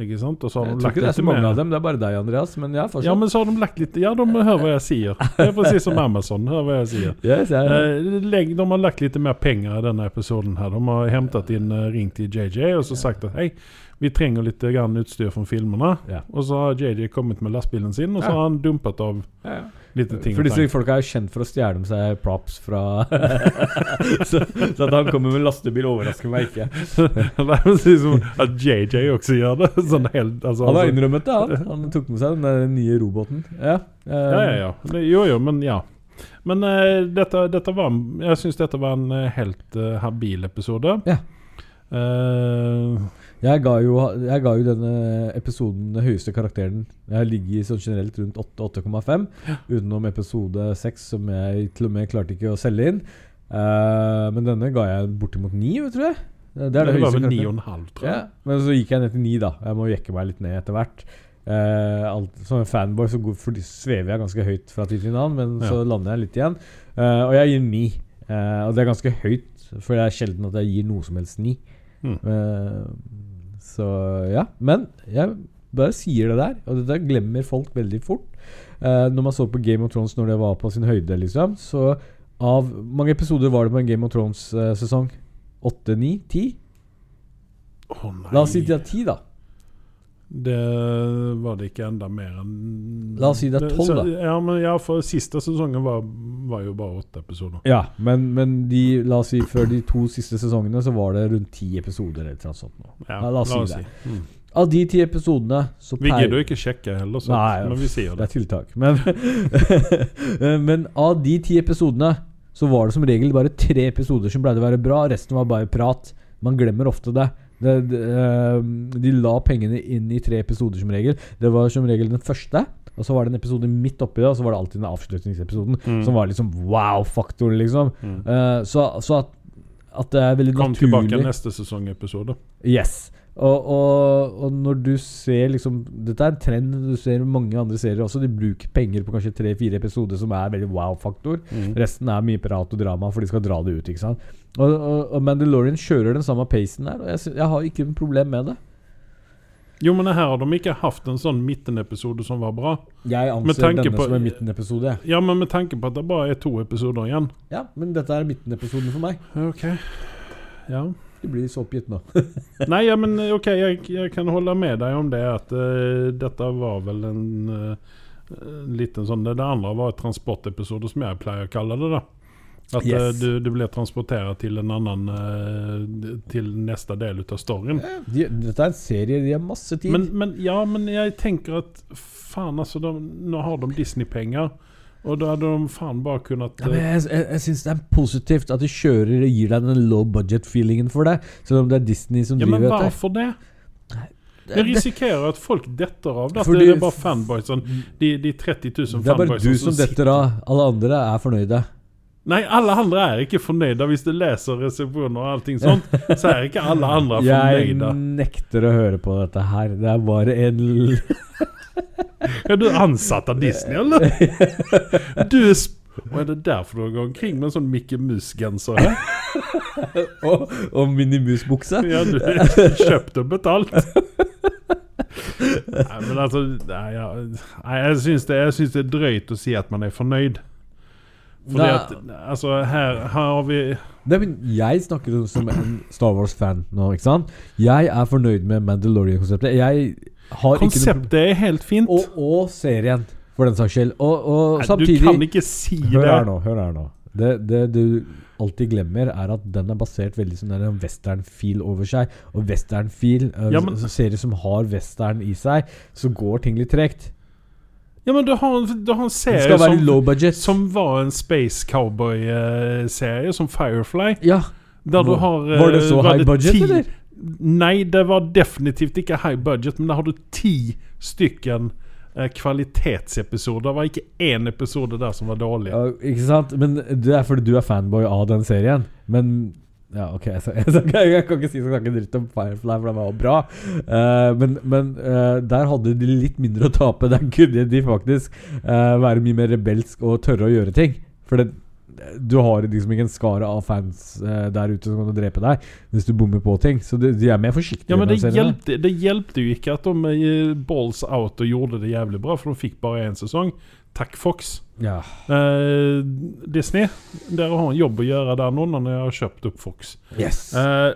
Ikke sant? Og så har Jeg de tror ikke det er så mange med. av dem. Det er bare deg, Andreas. Men ja, fortsatt. Ja, men så har de lagt litt Ja, de hører hva jeg sier. Det er precis som Amazon, Hører hva jeg sier. Yes, jeg, ja. de har lagt litt mer penger i denne episoden her. De har hentet inn, eh, ringt til JJ og så sagt at hej, vi trenger litt grann utstyr från filmene. Ja. Og så har JJ kommet med lastbilen sin og så har han dumpet av ja, lite ting. For disse folka er jo kjent for å stjele med seg props fra så, så at han kommer med lastebil, overrasker meg ikke. det är precis som att JJ også gjør det. Sånn helt, altså, Han har innrømmet det, han. Han tok med seg den nye roboten. Ja, eh, Ja, ja, ja. Jo, jo, men ja. Men uh, dette, dette var Jeg syns dette var en eh, helt uh, habil episode. Ja. Eh, Jeg ga, jo, jeg ga jo denne episoden den høyeste karakteren. Jeg ligger sånn generelt rundt 8-8,5. Utenom episode 6, som jeg til og med klarte ikke å selge inn. Uh, men denne ga jeg bortimot 9, tror jeg. Det er det, Det var vel 9,5, tror jeg. Ja, men så gikk jeg ned til 9, da. Jeg må jekke meg litt ned etter hvert. Uh, alt, som en fanboy så går, for, svever jeg ganske høyt fra tid til annen, men så lander jeg litt igjen. Uh, og jeg gir 9. Eh, og det er ganske høyt, for det er sjelden at jeg gir noe som helst 9. Mm. Eh, så ja. Men jeg bare sier det der, og dette glemmer folk veldig fort. Uh, når man så på Game of Thrones når det var på sin høyde, liksom, så av mange episoder var det på en Game of Thrones-sesong? Åtte, ni, ti? La oss si de har ti, da. Det var det ikke enda mer enn La oss si det er tolv, da. Ja, men ja, for siste sesongen var, var jo bare åtte episoder. Ja, men, men de, la oss si før de to siste sesongene så var det rundt ti episoder eller noe sånt. Ja, Ja, la oss si det. Mm. Av de ti episodene så Vi gidder jo ikke sjekke heller, så, Nei, men vi sier Det det. er tiltak. Men, men av de ti episodene så var det som regel bare tre episoder som pleide å være bra. Resten var bare prat. Man glemmer ofte det. Det, det eh, de la pengene inn i tre episoder som regel. Det var som regel den første. Og så var det en episode midt oppi det, og så var det alltid den avslutningsepisoden. Mm. Som var liksom wow-faktoren, liksom. Eh, så, så at, at det er veldig Kom naturlig tilbake neste sesongepisode. Yes. Og, og, og når du ser liksom Dette er en trend du ser mange andre serier også. De bruker penger på kanskje tre-fire episoder som er veldig wow-faktor. Resten er mye prat og drama, for de skal dra det ut. ikke sant Og, og, og Mandalorian kjører den samme pacen der, og jeg, jeg har ikke noe problem med det. Jo, men her har de ikke hatt en sånn midtenepisode som var bra. Jeg anser denne på- som en midtenepisode. Ja, men med tanke på at det bare er to episoder igjen. Ja, men dette er midtenepisoden for meg. Ok. Ja. Du blir så oppgitt nå. Nei, ja, men eh, ok, jeg, jeg kan holde med deg om det. At uh, dette var vel en uh, liten sånn Det, det andre var et transportepisode, som jeg pleier å kalle det. da At Yes. du, du blir transportert til en annen Til neste del av storyen. De, dette er en serie, de har masse tid. Men, men, ja, men jeg tenker at faen, altså de, Nå har de Disney-penger, og da hadde de faen bare kunnet Ja, men jeg jeg, jeg syns det er positivt at de kjører og gir deg den low budget-feelingen for det. Selv om det er Disney som Ja, men driver dette. hvorfor det? Det- Jeg risikerer at folk detter av det. At Fordi- det er bare fanboysene. De, de 30 000 Det er bare du som detter av. Alle andre er fornøyde. Nei, alle andre er ikke fornøyde. Hvis du leser resepsjoner og allting sånt, så er ikke alle andre fornøyde. Jeg nekter å høre på dette her. Det er bare en Er du ansatt av Disney, eller? Du sp og er det derfor du går omkring med en sånn Mickey Mus-genser? her? Og, og minimusbukse. Ja, du kjøpt og betalt. Nei, men altså Nei, ja, nei jeg syns det, jeg syns det er drøyt å si at man er fornøyd. Fordi at Altså, her, her har vi Nei, men jeg snakker som en Star Wars-fan nå, ikke sant? Jeg er fornøyd med Mandalorian-konseptet. Jeg har ikke Konseptet er helt fint. og, og serien, for den saks skyld. Og, og Nei, samtidig Du kan ikke si Hør det. her nå, hør her nå. Det, det du alltid glemmer, er at den er basert veldig sånn en western-feel over seg. Og western-feel, uh, Ja, men- serier som har western i seg, så går ting litt tregt. Ja, men du har, du har en serie som, som var en space cowboy-serie, som Firefly. ja. Der du Var- har eh, var det så high budget, ti- eller? Nei, det var definitivt ikke high budget, men der har du ti stykken eh, kvalitetsepisoder. Det var ikke én episode der som var dårlig. ja, ikke sant? Men det er fordi du er fanboy av den serien. Men ja, ok, jeg, jeg, jeg, jeg kan ikke si så snakke dritt om Firefly, for den var bra. Uh, men men uh, der hadde de litt mindre å tape. Der kunne de faktisk uh, være mye mer rebelsk og tørre å gjøre ting. For det, du har liksom ikke en skare av fans der ute som kan drepe deg hvis du bommer på ting. Så de, de er mer forsiktige. Ja, men det hjelpte, det hjelpte jo ikke at de balls out og gjorde det jævlig bra, for de fikk bare én sesong. Takk, Fox. Ja. Eh, Disney, dere har en jobb å gjøre der nå når dere har kjøpt opp Fox. Yes. Eh,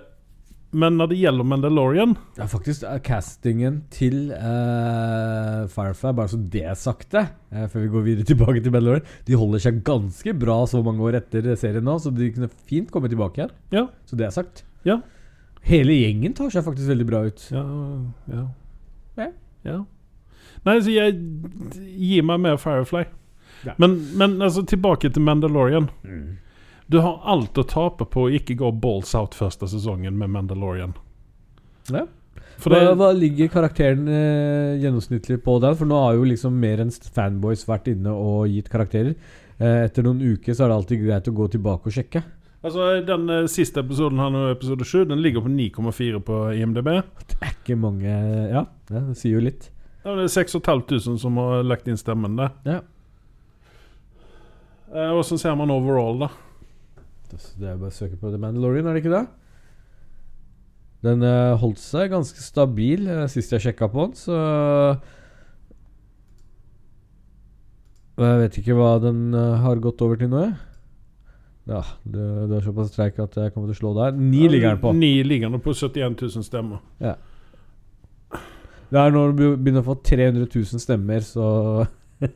men når det gjelder Mandalorian Ja, faktisk er castingen til eh, Firefly, bare så det er sagt det, eh, før vi går videre tilbake til Mandalorian De holder seg ganske bra så mange år etter serien nå, så de kunne fint komme tilbake igjen. Ja. Så det er sagt. Ja. Hele gjengen tar seg faktisk veldig bra ut. Ja, ja. Ja. ja. Nei, så jeg gir meg mer Firefly. Ja. Men, men altså, tilbake til Mandalorian. Du har alt å tape på å ikke gå balls out første sesongen med Mandalorian. Ja. For Hva, det, hva ligger karakteren eh, gjennomsnittlig på den? For nå har jo liksom mer enn fanboys vært inne og gitt karakterer. Eh, etter noen uker så er det alltid greit å gå tilbake og sjekke. altså, den eh, siste episoden her nå, episode 7, den ligger på 9,4 på IMDb. Det er ikke mange Ja, ja det sier jo litt. Ja, det er 6500 som har lagt inn stemmen der. Ja. Eh, så ser man overall, da. Det er bare å søke på The Mandalorian, er det ikke det? Den eh, holdt seg ganske stabil eh, sist jeg sjekka på den, så Jeg vet ikke hva den eh, har gått over til nå, jeg. Ja, du, du er såpass treig at jeg kommer til å slå deg. Ni ligger den på. Ni ligger den på 71 000 stemmer. Det er når du begynner å få 300 000 stemmer, så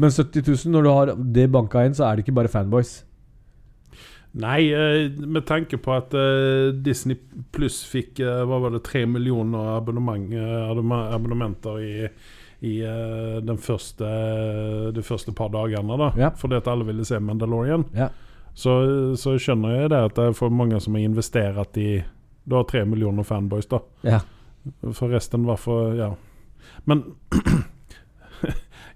Men 70 000, når du har det banka inn, så er det ikke bare fanboys. Nei, eh, med tanke på at eh, Disney Pluss fikk eh, hva var det, tre millioner abonnement, abonnementer i, i den første, de første par dagene, da. Ja. Fordi at alle ville se Mandalorian. Ja. Så, så skjønner jeg det at det er for mange som har investert i Du har tre millioner fanboys, da. Ja. For resten, hvorfor Ja. Men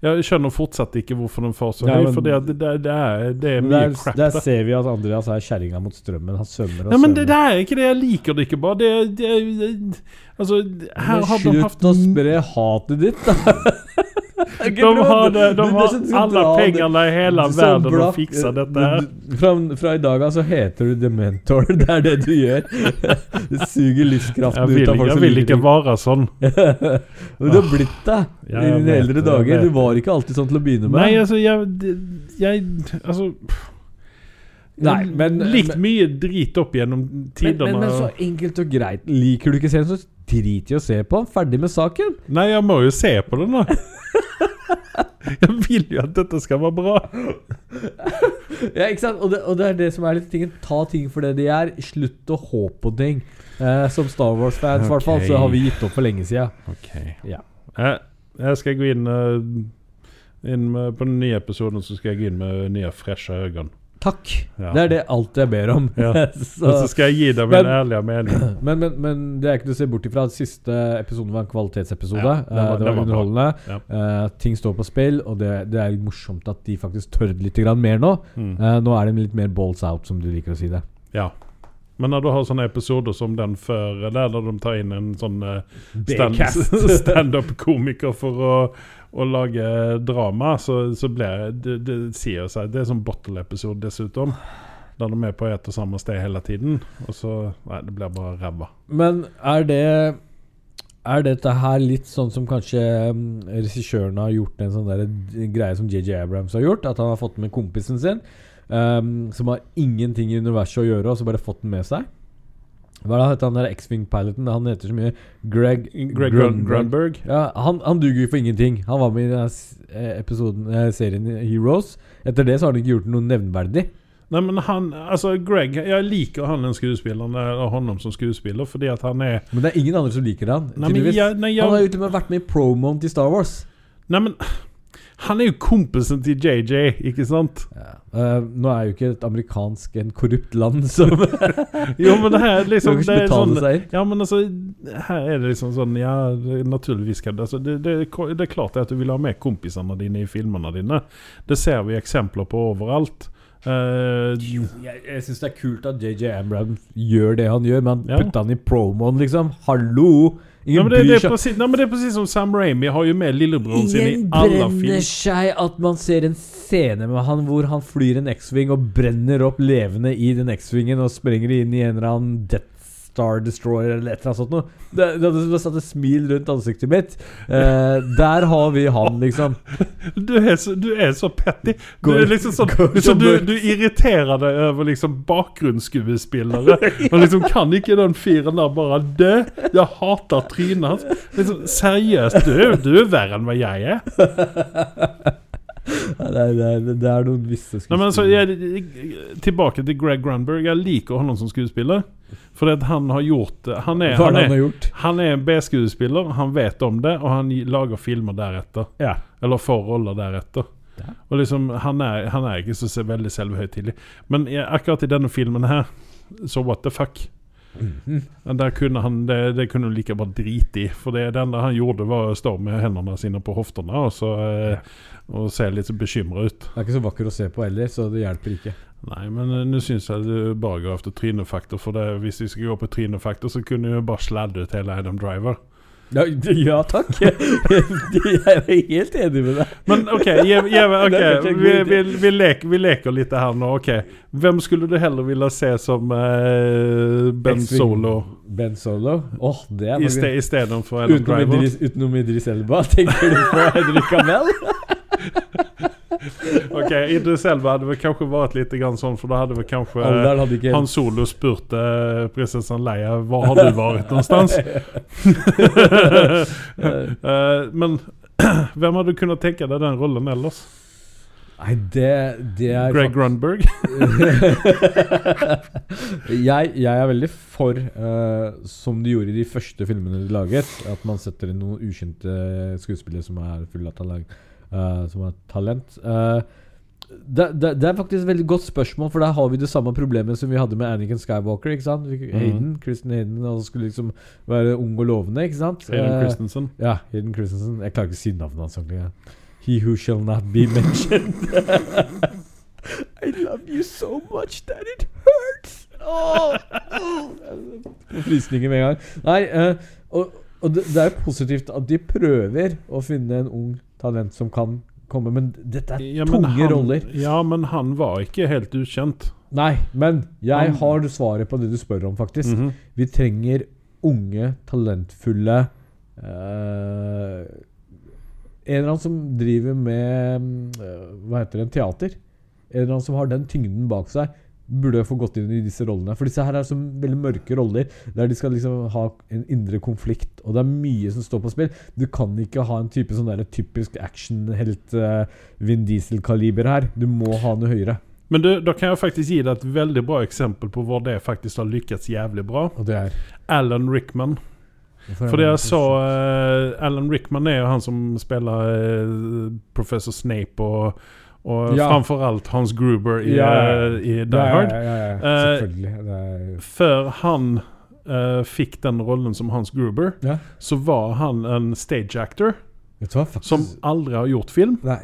jeg skjønner fortsatt ikke hvorfor den får så høy, for det, det, det, er, det er mye der, crap. der ser vi at Andreas er kjerringa mot strømmen. Han svømmer og Ja, men det, svømmer. er ikke det. Jeg liker det ikke bare. Det, det, Altså, her har de hatt Slutt å spre hatet ditt, da! De har, det, de har du- alle dra pengene i hele Så verden bra- her. Du- Fra, fra i dag av så heter du Dementor. Det er det du gjør. Du suger Jeg livskraften ut av folk jeg som vil liker ikke være sånn. Du har blitt det Ja, i dine eldre dager. Du var ikke alltid sånn til å begynne med. Nei, altså, jeg, jeg Altså Nei, men- Likt men- mye drit opp gjennom tidene. men, men så enkelt og greit. Liker du ikke serien, så drit i å se på den. Ferdig med saken. Nei, jeg må jo se på den, da. jeg vil jo at dette skal være bra. Ja, ikke sant? Og det, og det er det som er litt tingen. Ta ting for det de er. Slutt å håpe på ting. Eh, som Star Wars-fans, i hvert fall, så har vi gitt opp for lenge siden. Ja. Jeg, jeg skal gå inn, uh, inn med, På den nye episoden så skal jeg gå inn med nye, freshe øyne. Takk. Ja. Det er det alt jeg ber om. Ja. så, Og så skal jeg gi deg Men- ærlige ærlig mening. men, men, men det er ikke til å se bort ifra at siste episode var en kvalitetsepisode. Ja, det, var- uh, det var underholdende. Eh, ting står på spill, og det, det er litt morsomt at de faktisk tør litt grann mer nå. Mm. Uh, nå er det litt mer balls out, som du liker å si det. Ja. Men når du har sånne episoder som den før, der der de tar inn en sånn uh, stand- standup-komiker for å, å lage drama, så, så blir det, det sier seg Det er sånn bottle-episode dessuten. Der de er på ett og samme sted hele tiden. Og så Nei, det blir bare ræva. Men er det Er dette her litt sånn som kanskje um, regissøren har gjort en sånn der greie som JJ Abrams har gjort? At han har fått med kompisen sin, um, som har ingenting i universet å gjøre, og så bare fått den med seg? Hva er det han heter han der X-Wing-piloten? Han heter så mye Greg Greg Grun Grunberg. Ja, han, han duger jo for ingenting. Han var med i den her s- eh, episoden eh, serien Heroes. Etter det så har han ikke gjort noe nevnverdig. Nei, men han Altså, Greg Jeg liker han den skuespilleren, og honom som skuespiller, fordi at han er Men det er ingen andre som liker han. Nei, men jeg, nei, jeg, Han har jo til og med vært med i promoen til Star Wars. Nei, men Han er jo kompisen til JJ, ikke sant? Eh, nå er jo ikke et amerikansk en korrupt land som Jo, men det her liksom det er sånn. Ja, men altså Her er det liksom sånn Ja, naturligvis kan det altså, det, det, det er klart at du vil ha med kompisene dine i filmene dine. Det ser vi eksempler på overalt. Jo, Jeg, jeg syns det er kult at JJ Abrams gjør det han gjør, men Ja. putte han i promoen, liksom. Hallo! Ja, men det, det, er precis, nei, men det er precis som Sam Raimi. Har jo med lillebroren sin i Ingen alle brenner seg at man ser en scene med han hvor han flyr en X-Wing og brenner opp levende i den X-Wingen og sprenger inn i en eller annen Death Star Destroyer eller et eller annet sånt noe. Det, satt et smil rundt ansiktet mitt. Eh, der har vi han, liksom. Du er så, du er så petty. Du er liksom sånn går liksom, du, du irriterer deg over liksom bakgrunnsskuespillere. Og liksom kan ikke den fyren der bare dø? Jeg hater trynet hans. Liksom, seriøst, du du er verre enn hva jeg er. Nei, det, er, det, er, det er noen visse Nei, men altså, jeg, jeg, tilbake til Greg Grunberg. Jeg liker han som skuespiller. For det han har gjort Han er, Hva han er, har gjort? han er en B-skuespiller. Han vet om det, og han lager filmer deretter. Ja. Eller får roller deretter. Ja. Og liksom, han er, han er ikke så veldig selvhøytidelig. Men i- akkurat i denne filmen her, så what the fuck. Der kunne han, det, det kunne han like bare drite i. For det, det enda han gjorde, var å stå med hendene sine på hoftene og, så, eh, og se litt bekymra ut. Det er ikke så vakker å se på heller, så det hjelper ikke. Nei, men eh, nå syns jeg du bare går efter trynefaktor. For det, hvis vi skal gå på trynefaktor, så kunne jo bare sladde ut hele Adam Driver. Ja, ja takk. jeg er helt enig med deg. Men OK, je, je, ok, Det kanskje en god vi, vi, vi, leker, vi leker litt her nå. ok Hvem skulle du heller ville se som uh, Ben Solo Ben Solo? Oh, det er i mange- ste- istedenfor Adam Utenom Driver? Idris, utenom Idris Elba, tenker du på Henrik Amel? Ok, Idris Elba hadde väl kanskje vært lite grann sånn, for da hadde väl kanskje ja, hade Han Solo spurt eh, prinsessan Leia var har du vært någonstans? uh, men hvem hadde du kunnet tenke deg den rollen ellers? Nei, det, det er Greg Grunberg? jeg, jeg er veldig for, uh, som de gjorde i de første filmene de laget, at man setter inn noen ukjente skuespillere som er fulle av talent. Eh, som har talent. Eh, det, det, det er faktisk et veldig godt spørsmål, for der har vi det samme problemet som vi hadde med Anakin Skywalker. ikke sant? Hayden, mm. Kristen Hayden og skulle liksom være ung og lovende. ikke sant? Hayden Eh, Christensen. ja, Hayden Christensen. Jeg klarer ikke å si navnet hans. ordentlig. He who shall not be mentioned. I love you so much that it hurts. Oh, åh. Får Frysninger med en gang. Nei, uh, og, og det, det er jo positivt at de prøver å finne en ung talent som kan komme, men dette er Ja, men tunge han, roller. Ja, men han var ikke helt ukjent. Nei, men jeg Han- har svaret på det du spør om, faktisk. Mhm. Vi trenger unge, talentfulle uh, En eller annen som driver med mm, eh, Hva heter det? En teater. En eller annen som har den tyngden bak seg, burde få gått inn i disse rollene. For disse her er som veldig mørke roller, der de skal liksom ha en indre konflikt. Og det er mye som står på spill. Du kan ikke ha en type sånn der typisk actionhelt uh, Vin Diesel-kaliber her. Du må ha noe høyere. Men du, da kan jeg faktisk gi deg et veldig bra eksempel på hvor det faktisk har lykkes jævlig bra. Og det er Alan Rickman. Fordi jeg så uh, Alan Rickman er jo han som spiller uh, professor Snape og, og Ja. framfor alt Hans Gruber i, Ja, eh, i Die Hard. ja, ja, ja. Eh, Selvfølgelig. Før han uh, fikk den rollen som Hans Gruber, så var han en stage actor faktisk som aldri har gjort film. Nei.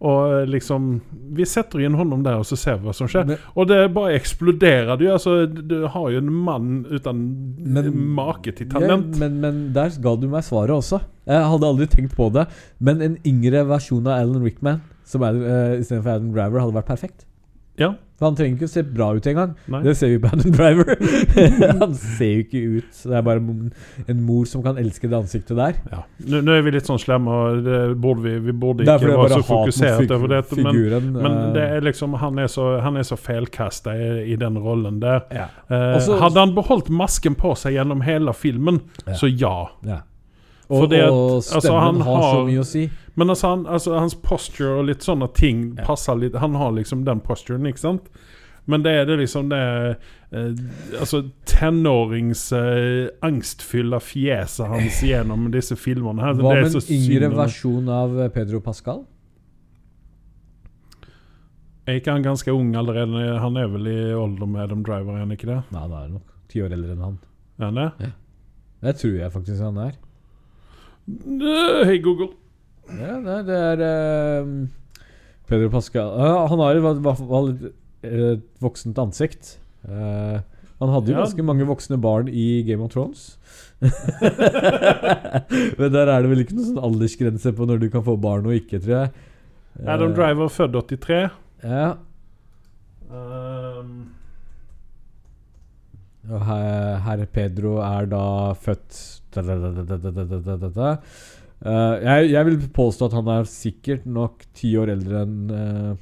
Og liksom Vi setter inn honom der, og så ser vi hva som skjer. Men- og det bare eksploderer Du, Altså, du har jo en mann uten Men- make til talent. Ja, men, men der ga du meg svaret også. Jeg hadde aldri tenkt på det. Men en yngre versjon av Alan Rickman som Adam, uh, istedenfor Adam Driver hadde vært perfekt. ja. Han trenger ikke å se bra ut engang. Det ser vi på Adam Driver. han ser jo ikke ut Det er bare en mor som kan elske det ansiktet der. Ja. Nå, nå er vi litt sånn slemme, og det borde vi, vi burde ikke være så fokusert over dette. Men, men eh, det er liksom, han er så, han er så feilkasta i, i den rollen der. ja. Eh, Også- hadde han beholdt masken på seg gjennom hele filmen, Ja. så ja. Ja. Og, Fordi at, og altså, stemmen han har, så mye å si. Men altså, han, altså, hans posture og litt sånne ting Ja. passer litt Han har liksom den posturen, ikke sant? Men det er det liksom det eh, Altså tenårings eh, angstfylla fjeset hans gjennom disse filmene. her. Hva med en yngre versjon av eh, Pedro Pascal? Er ikke han ganske ung allerede? Han er vel i alder med Adam Driver, er han ikke det? Nei, han er nok ti år eldre enn han. Er han det? Det tror jeg faktisk han er. Eh, Hei, Google. Ja, nei, det er eh, Pedro Pascal uh, Han har i hvert fall et voksent ansikt. Uh, han hadde jo Ja. ganske mange voksne barn i Game of Thrones. Men der er det vel ikke noen sånn aldersgrense på når du kan få barn og ikke, tror jeg. Eh, Adam Driver, født 83. Ja. Um, Og her, herr Pedro er da født jeg, vil påstå at han er sikkert nok ti år eldre enn uh,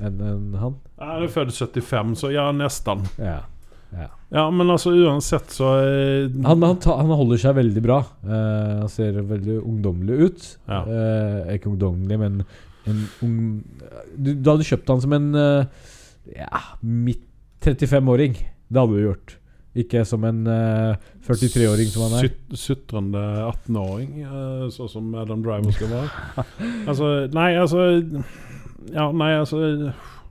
enn en han. Han er født 75, så ja, nesten. Ja. Ja. ja. men altså uansett så eh, han, han, ta, han, holder seg veldig bra. Uh, han ser veldig ungdommelig ut. Ja. Uh, ikke ungdommelig, men en ung du, Da hadde du kjøpt han som en uh, ja, midt 35-åring. Det hadde du gjort. Ikke som en uh, 43-åring som han er. Sutrende 18-åring, uh, sånn som Adam Driver skal være. altså, nei, altså Ja, nei, altså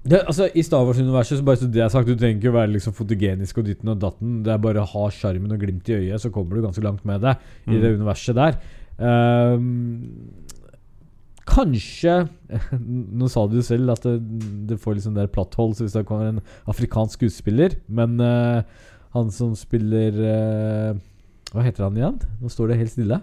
Det, altså, I Star Wars-universet så bare så det er sagt Du trenger ikke være liksom fotogenisk og ditten og datten. Det er bare å ha sjarmen og glimt i øyet, så kommer du ganske langt med det i Mm. det universet der. Um, kanskje Nå sa du jo selv at det, det får sånn der platthold så hvis det kommer en afrikansk skuespiller, men eh, han som spiller eh, Hva heter han igjen? Nå står det helt stille.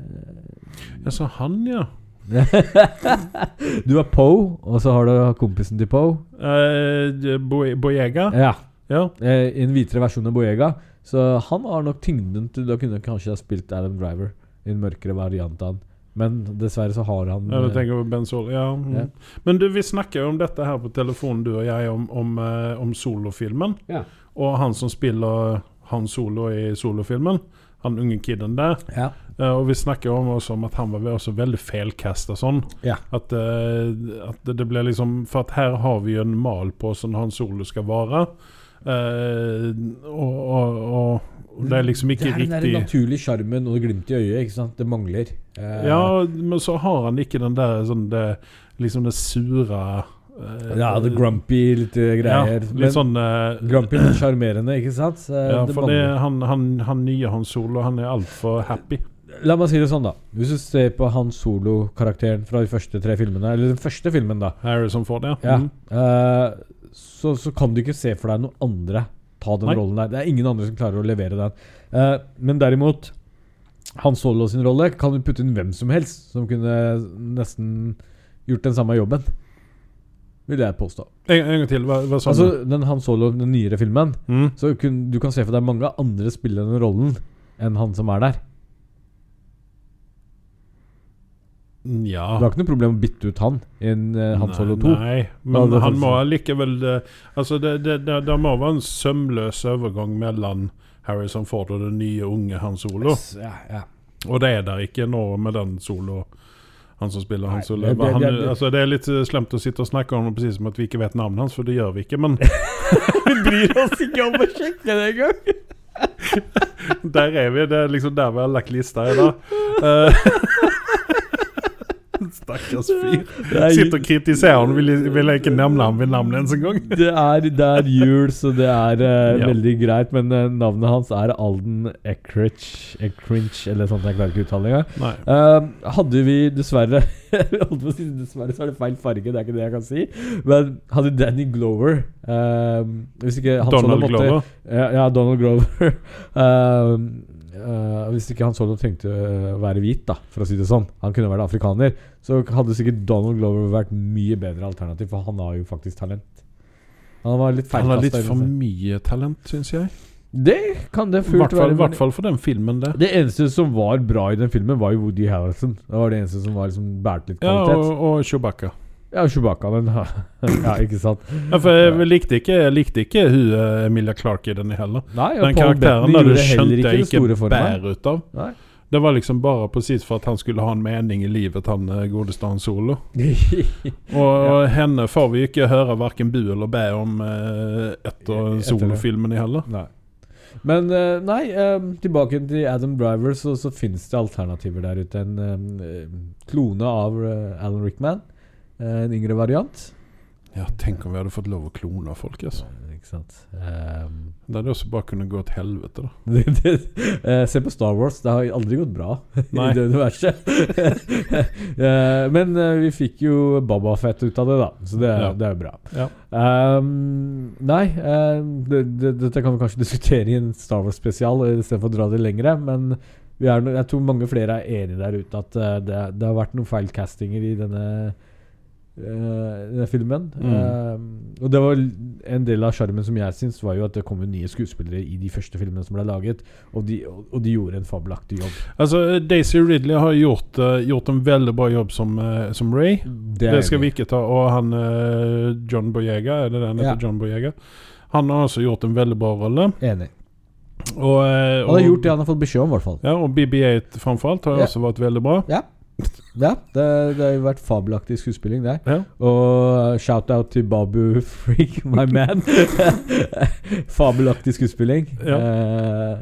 Jeg sa han, ja. du har Poe, og så har du kompisen til Poe. Uh, Boyega? Ja. Ja. Eh, I en hvitere versjon av Boyega. Så han har nok tyngden til Da kunne kanskje ha spilt Adam Driver i en mørkere variant av han. Men dessverre så har han Ja, du eh, tenker på Ben Sol, ja. Mm. Ja. Men du, vi snakker jo om dette her på telefonen, du og jeg, om, om, eh, om solofilmen. Ja. Og han som spiller han solo i solofilmen, han unge kiden der. Ja. uh, og vi snakker om også om at han var også veldig feilkasta sånn. Ja. At, uh, at det, ble liksom For at her har vi jo en mal på hvordan han solo skal være. Uh, og, og, og det er liksom ikke det er den der riktig naturlige sjarmen og glimt i øyet. Ikke sant? Det mangler. Ja, men så har han ikke den der sånn det, Liksom det sure ja, det grumpy, litt eh, greier. Ja, litt sånn uh, grumpy, men sjarmerende, ikke sant? Eh, Ja, for det, han, han, han nye Han Solo, han er altfor happy. La meg si det sånn, da. Hvis du ser på Han Solo-karakteren fra de første tre filmene, eller den første filmen, da, Harrison Ford, ja. Ja. Mm. uh, så, så kan du ikke se for deg noen andre ta den Nei. rollen der. Det er ingen andre som klarer å levere den. Uh, men derimot Han Solo sin rolle kan du putte inn hvem som helst som kunne nesten gjort den samme jobben. Vil jeg påstå. En, en gang til. Hva, hva sa Altså, den Han Solo, den nyere filmen. Mm. så kun, du kan se for deg mange andre spiller den rollen enn han som er der. Ja. Du har ikke noe problem med å bytte ut han i en uh, Han Solo 2. Nei, men han må allikevel likevel eh, Altså, det, det, det, det må være en sømløs overgang mellom Harrison Ford og den nye unge Han Solo. Ja, ja. Og det er der ikke nå med den solo Han som spiller Hans det- altså, det er litt eh, slemt å sitte og snakke om det som at vi ikke vet navnet hans, for det gjør vi ikke. Men Vi bryr oss ikke om å sjekke det engang! der er vi. Det er liksom der vi har lagt lista i dag. Eh, Stakkars fyr. Er- Sitter og kritiserer han, vil, vil jeg ikke nevne ham ved navn ens en gang. Det er, det er jul, så det er uh, Ja. veldig greit. Men uh, navnet hans er Alden Eckridge, Eckridge eller sånt. Jeg klarer ikke engang. Nei. Eh, hadde vi dessverre si Dessverre så er det feil farge, det er ikke det jeg kan si. Men hadde Danny Glover Donald måtte, Glover. Ja, ja, Donald Glover. Eh, eh, hvis ikke han Solo trengte å være hvit, da, for å si det sånn, han kunne vært afrikaner, så hadde sikkert Donald Glover vært mye bedre alternativ, for han har jo faktisk talent. Han var litt Han har litt for mye talent, syns jeg. Det kan det I fullt være. hvert fall for den filmen det. Det eneste som var bra i den filmen, var jo Woody Harrelson. Det var det eneste som var liksom bært litt Ja, kvalitet. og, og Chewbacca. Ja, Chewbacca, men Ja, ikke sant? Ja, for jeg likte ikke, jeg likte ikke hun eh, Emilia Clarke i den heller. Nei, Den karakteren der du skjønte jeg ikke bær ut av. Nei. Det var liksom bare presis for at han skulle ha en mening i livet, han eh, godeste Han Solo. Og, ja. henne får vi ikke høre verken bu eller bæ om eh, etter Etter solofilmen i heller. Nei. Men nei, eh, tilbake til Adam Driver, så, så finnes det alternativer der ute. En eh, klone av Alan Rickman. Eh, en yngre variant. Ja, tenk om vi hadde fått lov å klone folk, altså. Ja, Ikke sant. Um, Det hadde også bare kunnet gå til helvete, da. eh, se på Star Wars. Det har aldri gått bra i det universet. Eh, men vi fikk jo Baba Fett ut av det, da. Så det, Ja. det er jo bra. Ja. Um, nei, uh, det, det, dette kan vi kanskje diskutere i en Star Wars-spesial istedenfor å dra det lengre. Men vi er, jeg tror mange flere er enig der ute at det, det har vært noen feilcastinger i denne, denne filmen. Mm. Ehm, og det var en del av sjarmen som jeg syns, var jo at det kom jo nye skuespillere i de første filmene som ble laget, og de, og, og de gjorde en fabelaktig jobb. Altså, Daisy Ridley har gjort, eh, gjort en veldig bra jobb som, eh, som Ray. Det, Det skal vi ikke ta. Og han eh, John Boyega, er det den heter? Ja. John Boyega? Han har også gjort en veldig bra rolle. Enig. Og, eh, Han har og- gjort det han har fått beskjed om, i hvert fall. Ja, og BB8 framfor alt har Ja. også vært veldig bra. Ja. Ja, det, det har jo vært fabelaktig skuespilling der. Ja. Og shout-out til Babu Freak, my man. fabelaktig skuespilling. Ja. Eh,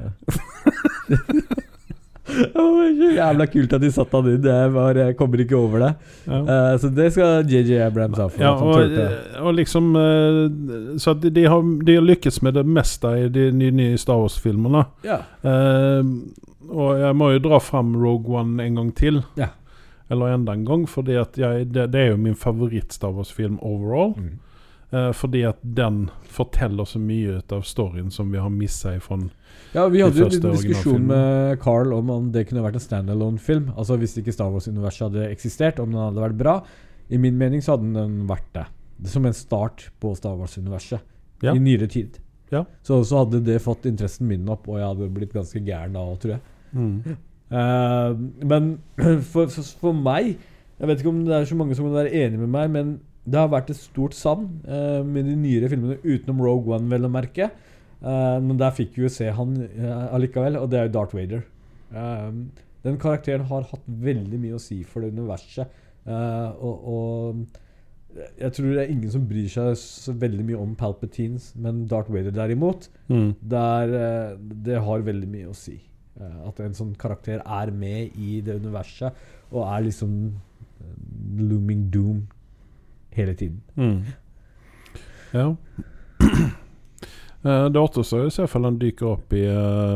Det var så jævla kult at de satte han inn. Jeg, var, jeg kommer ikke over det. Ja. Uh, så det skal JJ Abrams ha for. Ja, og, og liksom eh, Så de, de, har, de har lykkes med det meste i de nye Star Wars-filmene. ja. Uh, og jeg må jo dra fram Rogue One en gang til. Ja. Eller enda en gang, fordi at jeg, det, det er jo min favoritt-Star Wars-film overall. Mm. Eh, fordi at den forteller så mye ut av storyen som vi har missa ifra ja, vi hadde jo en diskusjon med Carl om om det kunne vært en standalone-film. Altså Hvis ikke Star Wars-universet hadde eksistert, om den hadde vært bra. I min mening så hadde den vært det. det som en start på Star Wars-universet Ja. i nyere tid. Ja. Så, så hadde det fått interessen min opp, og jeg hadde blitt ganske gæren da tror jeg. Mm. Eh, men for, for, for meg Jeg vet ikke om det er så mange som kan være enig med meg, men det har vært et stort savn uh, med de nyere filmene, utenom Rogue One, vel å merke. Uh, men der fikk vi jo se han allikevel, og det er jo Darth Vader. Den karakteren har hatt veldig mye å si for det universet. og, og jeg tror det er ingen som bryr seg så veldig mye om Palpatines, men Darth Vader derimot, Mm. der, det har veldig mye å si. Eh, At en sånn karakter er med i det universet og er liksom eh, looming doom hele tiden. Mm. Ja. Eh, det återstår i så fall han dyker opp i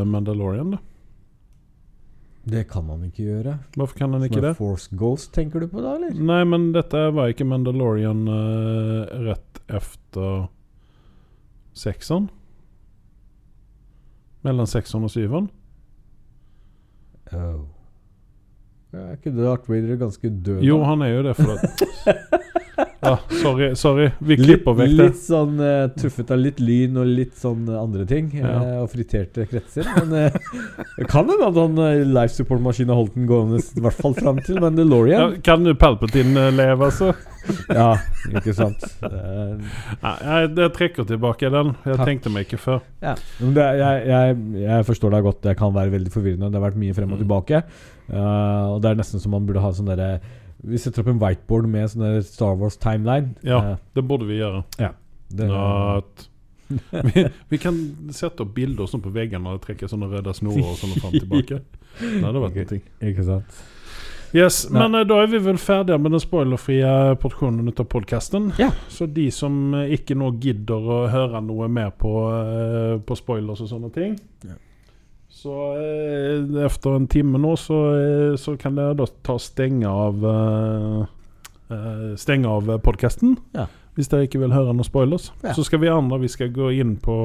Mandalorian. da Det kan man ikke gjøre. Hvorfor kan han ikke det? Force Ghost, tenker du på da, eller? Nei, men dette var ikke Mandalorian uh, rett efter sekseren? Mellom sekseren og syveren? Oh. Er ikke Darth Vader ganske død? Jo, han er jo det, for at ja, Sorry, sorry. Vi klipper vekk det. litt sånn uh, truffet av litt lyn og litt sånn eh, andre ting. Ja. Uh, og friterte kretser. Men kan det kan hende at han uh, life support-maskinen holdt den gående i hvert fall fram til Ja, Mandalorian. kan du Palpatine eh, leve, altså? Ja, ikke sant. Eh, Nei, jeg, jeg trekker tilbake den. Jeg Takk. tenkte meg ikke før. Ja. Men det, jeg, jeg, jeg forstår deg godt. Det kan være veldig forvirrende. Det har vært mye frem og Mm. tilbake. Uh, og det er nesten som man burde ha sånn derre Vi setter opp en whiteboard med sånn Star Wars timeline. Ja, uh, det burde vi gjøre. det, At vi, vi kan sette opp bilder sånn på veggene og trekke sånne røde snorer og sånn fram tilbake tilbake. Det hadde vært Ok. noe. Ikke sant? Yes, Nei. men eh, da er vi vel ferdige med den spoilerfrie porsjonen av podkasten. Ja. Så de som eh, ikke nå gidder å høre noe mer på, eh, på spoilers og sånne ting Ja. Så eh, efter en time nå, så, eh, så kan dere da ta stenge av eh, eh, Stenge av podkasten. Ja. Hvis dere ikke vil høre noen spoilers. Ja. Så skal vi andre vi skal gå inn på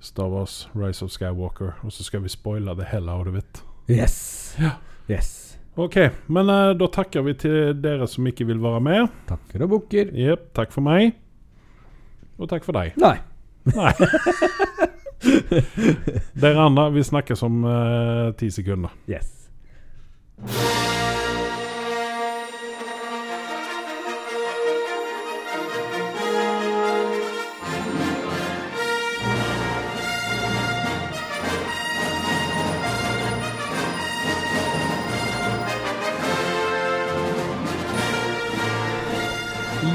Star Wars Rise of Skywalker, og så skal vi spoile det hele out of it. Yes. Ja. Yes. Ok, men eh, da takker vi til dere som ikke vil være med. Takker og bukker. Yep, takk for meg. Og takk for deg. Nei. Nei. dere andre, vi snakkes om eh, ti sekunder. Yes.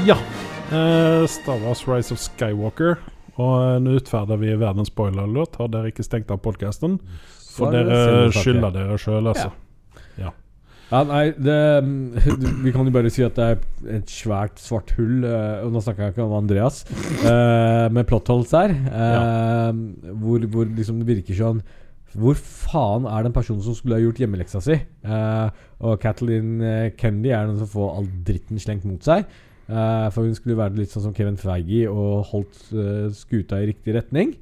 Ja. Eh, Star Wars Rise of Skywalker. Og eh, nå utferder vi verdens spoiler-låt Har dere ikke stengt av podkasten? For er dere skylder dere sjøl, altså. Ja, nei, det, Vi kan jo bare si at det er et svært svart hull, eh, og nå snakker jeg ikke om Andreas, eh, med plot holes her. eh, hvor, hvor liksom det virker sånn Hvor faen er den personen som skulle ha gjort hjemmeleksa si? Eh, og eh, Kennedy er den som får all dritten slengt mot seg. Eh, for hun skulle være litt sånn som Kevin Feige og holdt uh, skuta i riktig retning.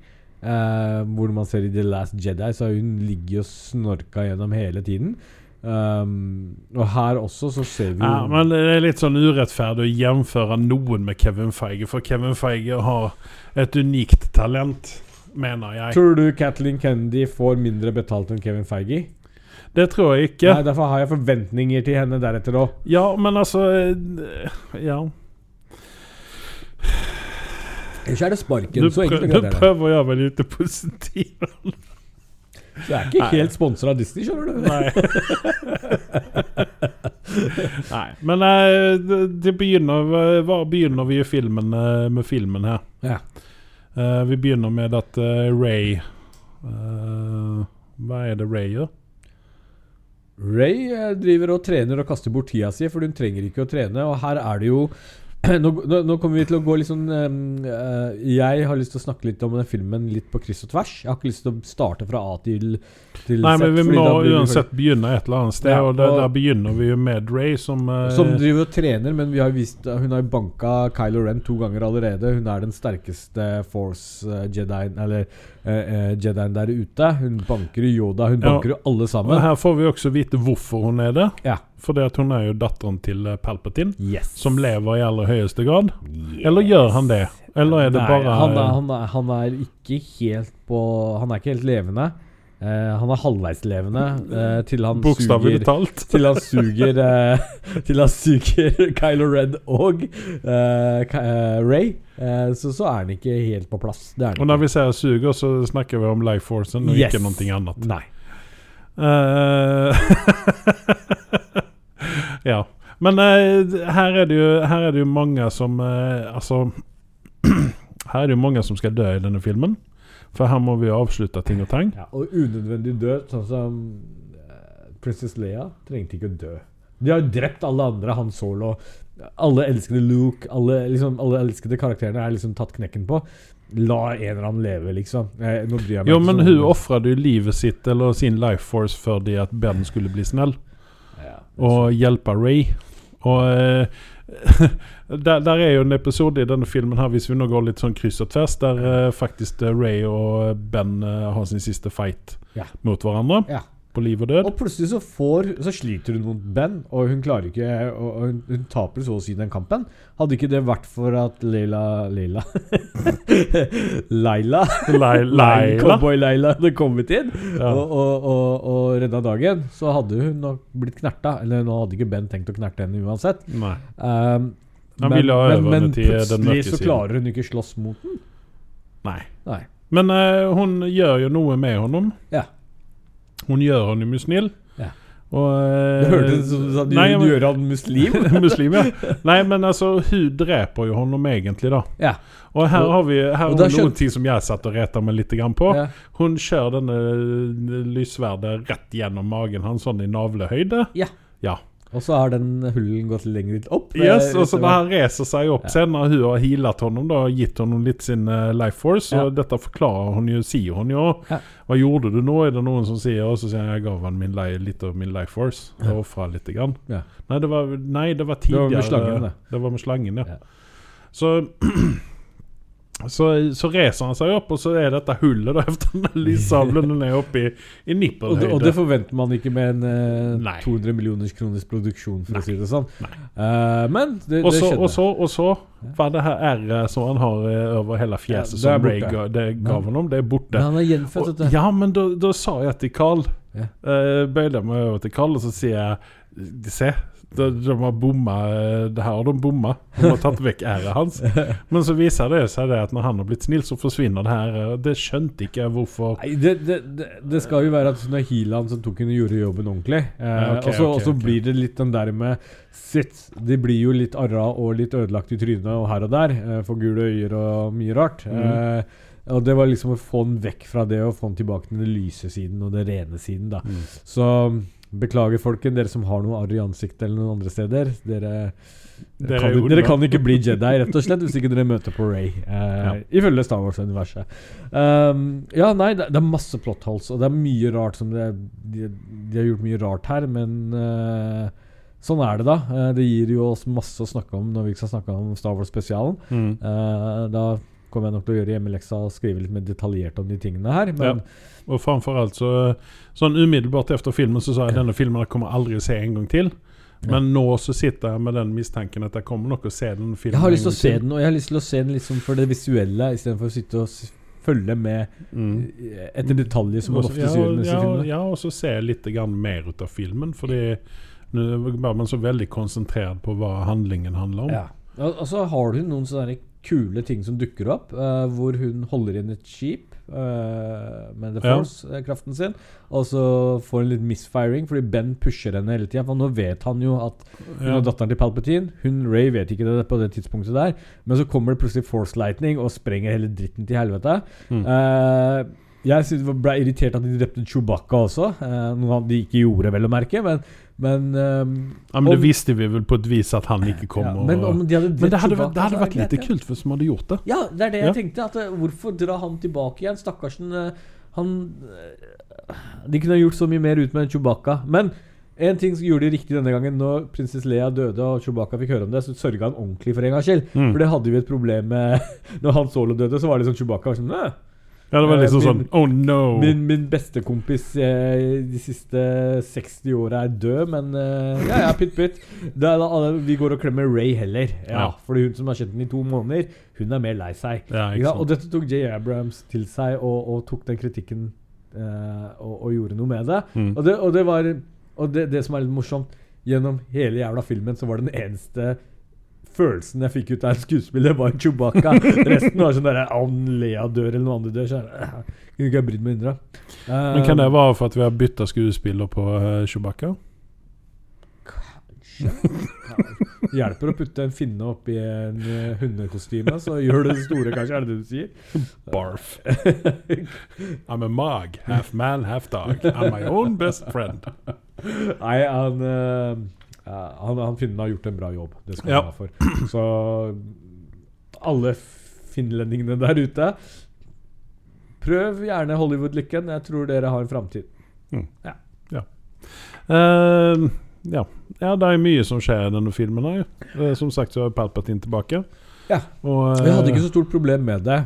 Uh, hvor man ser i The Last Jedi, så har hun ligget og snorka gjennom hele tiden. Um, og her også så ser vi Ja, men det er litt sånn urettferdig å jevnføre noen med Kevin Feige, for Kevin Feige har et unikt talent, mener jeg. Tror du Kathleen Kennedy får mindre betalt enn Kevin Feige? Det tror jeg ikke. Nei, Derfor har jeg forventninger til henne deretter òg. Ja, men altså eh, Ja. Ellers er det sparken. Du, så prøv, enkelt og du er prøver å gjøre meg litt positiv. Jeg er ikke Nei. helt sponsa av Disney, skjønner du. Nei. Nei. Men eh, det, begynner Hva begynner vi i filmen eh, med filmen her? Ja. Uh, vi begynner med at uh, Ray uh, Hva er det Ray gjør? Ray eh, driver og trener og kaster bort tida si, for hun trenger ikke å trene. Og her er det jo nå, nå, nå kommer vi til å gå litt sånn eh, Jeg har lyst til å snakke litt om den filmen litt på kryss og tvers. Jeg har ikke lyst til å starte fra A til, til Nei, men vi må uansett for... begynne et eller annet sted, Ja, og det, og- der begynner vi jo med Ray, som, eh, Som driver og trener, men vi har jo visst Hun har jo banka Kylo Ren to ganger allerede. Hun er den sterkeste Force-jedien Eller eh, eh, jedien der ute. Hun banker jo Yoda, hun banker jo alle Og sammen. her får vi også vite hvorfor hun er det. Ja. Fordi at hun er jo datteren til eh, Palpatine, Yes. som lever i aller høyeste grad. Eller gjør han det? Eller er det Nei, bare han, er, han, er, han er ikke helt på Han er ikke helt levende. Uh, han er halvveis levende eh, til han Bokstavelig suger talt. Til han suger uh, Til han suger Kylo Ren og Ray. Så, så er han ikke helt på plass. Det Og når vi sier suger, så snakker vi om life forcen, og Yes. ikke noe annet. Nei. Eh, ja. Men eh, her, er det jo, her er det jo mange som eh, Altså Her er det jo mange som skal dø i denne filmen. For her må vi jo avslutte ting og tang. Ja, og unødvendig død, sånn som eh, Princess Leia trengte ikke å dø. De har jo drept alle andre, Han Solo. Alle elskede Luke, alle, liksom, alle elskede karakterene er liksom tatt knekken på. La en eller annen leve, liksom. Jeg Jo, men hun ofra jo livet sitt eller sin life force fordi at Ben skulle bli snill og hjelpe Ray. Og eh, der, der er jo en episode i denne filmen her, hvis vi nå går litt sånn kryss og tvers, der eh, faktisk eh, Ray og Ben har sin siste fight Ja. mot hverandre. Ja. På liv og død. Og plutselig så får Så sliter hun mot Ben, og hun klarer ikke Og, og hun, hun taper så å si den kampen. Hadde ikke det vært for at Leila Leila Laila Cowboy-Laila hadde kommet inn Ja. og, og, og, og redda dagen, så hadde hun nok blitt knerta. Eller nå hadde ikke Ben tenkt å knerte henne uansett. Nei. Um, men, men, men plutselig så klarer hun ikke slåss mot den. Nei. Nei. Men uh, hun gjør jo noe med honom. Ja. Hun gjør honom jo snill. Ja. Og, eh, Det hørtes ut som du sa Nei, du gjør han muslim. muslim, ja. Nei, men altså, hun dreper jo honom egentlig, da. ja. Og her har vi her har da vi noen skjøn- ting som jeg satt og reta meg litt grann på. ja. Hun kjører denne lysverdet rett gjennom magen hans, sånn i navlehøyde. Ja. Ja. Og så har den hullen gått lenger opp. Yes, og så når han reiser seg opp Ja. sen, når hun har healet honom da, og gitt honom litt sin eh, life force, og dette forklarer hun jo, sier hun jo. Ja. Hva gjorde du nå? Er det noen som sier, og så sier han jeg gav han min li litt av min life force. Jeg ofra litt. Grann. Ja. Nei, det var, nei, det var var med slangen, det. det var med slangen, ja. Ja. Så så, så reiser han seg opp, og så er dette hullet da, efter den lyssabelen den er oppe i, i nippelhøyde. og det forventer man ikke med en eh, 200 millioners kroners produksjon, for Nei. å si det sånn. Eh, men det, Og det skjedde. og så, og så var det her R-et som han har eh, over hele fjeset, Ja, det som Ray ga, Men- honom, det er borte. Men han er gjenfødt, Og, du. ja, men da, da sa jeg til Carl Ja. Uh, Bøyde jeg meg over til Carl, og så sier jeg Se, de, de har bomma eh, Det her har de bomma. De har tatt vekk R-et hans. Men så viser det seg det at når han har blitt snill, så forsvinner det her. eh, Det skjønte ikke hvorfor. Nei, det, det, det, det skal jo være at det er Hiland som tok henne og gjorde jobben ordentlig. Eh, Ja, ok, og så okay, og så ok. blir det litt den der med Sitt. De blir jo litt arra og litt ødelagt i trynet og her og der. Eh, får gule øyer og mye rart. Mm. Eh, og det var liksom å få den vekk fra det og få den tilbake til den lyse siden og den rene siden. da Mm. Så beklager, folken, dere som har noe arr i ansiktet eller noen andre steder. Dere, Dere kan, er dere kan ikke bli Jedi, rett og slett, hvis ikke dere møter på Ray. Eh, Ja. Ifølge Star Wars-universet. Um, ja, nei, det, det er masse plot holes, og det er mye rart som det, de, de har gjort mye rart her, men uh, sånn er det, da. Eh, det gir jo oss masse å snakke om når vi skal snakke om Star Wars-spesialen. Mm. Eh, da kommer jeg nok til å gjøre hjemmeleksa og skrive litt mer detaljert om de tingene her. Men Og framfor alt så Sånn umiddelbart efter filmen så sa jeg denne filmen kommer aldri å se en gang til. Men nå så sitter jeg med den mistanken at jeg kommer nok å se den filmen Jeg har lyst til å se den, og jeg har lyst til å se den liksom for det visuelle, istedenfor å sitte og følge med Mm. eh, etter detaljer, som man ofte gjør med disse ja, filmene. ja, og så se litt grann mer ut av filmen. Fordi nå var man så veldig konsentrert på hva handlingen handler om. Ja. Og, så har du noen sånne kule ting som dukker opp, uh, hvor hun holder inn et skip eh, med The Force-kraften sin, og så får hun litt misfiring fordi Ben pusher henne hele tida. For nå vet han jo at hun er datteren til Palpatine. Hun, Ray, vet ikke det på det tidspunktet der, men så kommer det plutselig Force Lightning og sprenger hele dritten til helvete. Mm. Uh, Jeg ble irritert at de drepte Chewbacca også. uh, noe de ikke gjorde, vel å merke. Men, men um, Ja, men det visste vi vel på et vis at han ikke kom. ja, og, Men om de hadde men det hadde, Chewbacca, det hadde vært lite kult hvis man hadde gjort det. Ja, det er det Ja. jeg tenkte. At, eh, hvorfor dra han tilbake igjen? Stakkarsen. eh, Han eh, De kunne gjort så mye mer ut med Chewbacca. Men en ting som gjorde de riktig denne gangen. Når prinsesse Leia døde og Chewbacca fikk høre om det, så sørga han ordentlig for en gangs skyld. Mm. For det hadde vi et problem med Når Han Solo døde, så var det sånn Chewbacca var sånn «Æ, Ja, det var liksom liksom sånn Oh no! Min, min bestekompis eh, de siste 60 åra er død, men eh, ja, ja, pytt pytt. Da Vi går og klemmer Ray heller. Ja, Ja. Fordi hun som har kjent den i to måneder, hun er mer lei seg. Ja, Ja, og dette tok J. Abrams til seg, og, og tok den kritikken eh, og, og gjorde noe med det. Mm. Og, det, og det var Og det, det som er litt morsomt, gjennom hele jævla filmen så var det den eneste følelsen jeg fikk ut av en skuespiller, var Chewbacca. Resten var sånn derre Om Lea dør, eller noen andre dør, så er det Kunne ikke jeg brydd meg mindre. Men kan det være for at vi har bytta skuespiller på uh, Chewbacca? Kanskje hjelper å putte en finne oppi en uh, hundekostyme, så gjør det store, kanskje. Er det det du sier? Barf. I'm a mog. Half man, half dog. I'm my own best friend. Nei, han, eh, eh, han, han finnen har gjort en bra jobb. Det skal Ja. han ha for. Så alle finlendingene der ute Prøv gjerne Hollywood-lykken. Jeg tror dere har en framtid. Mm. ja. ja, det er mye som skjer i denne filmen. her Eh, Som sagt så er Palpatine tilbake. Ja. Og, uh, Jeg hadde ikke så stort problem med det.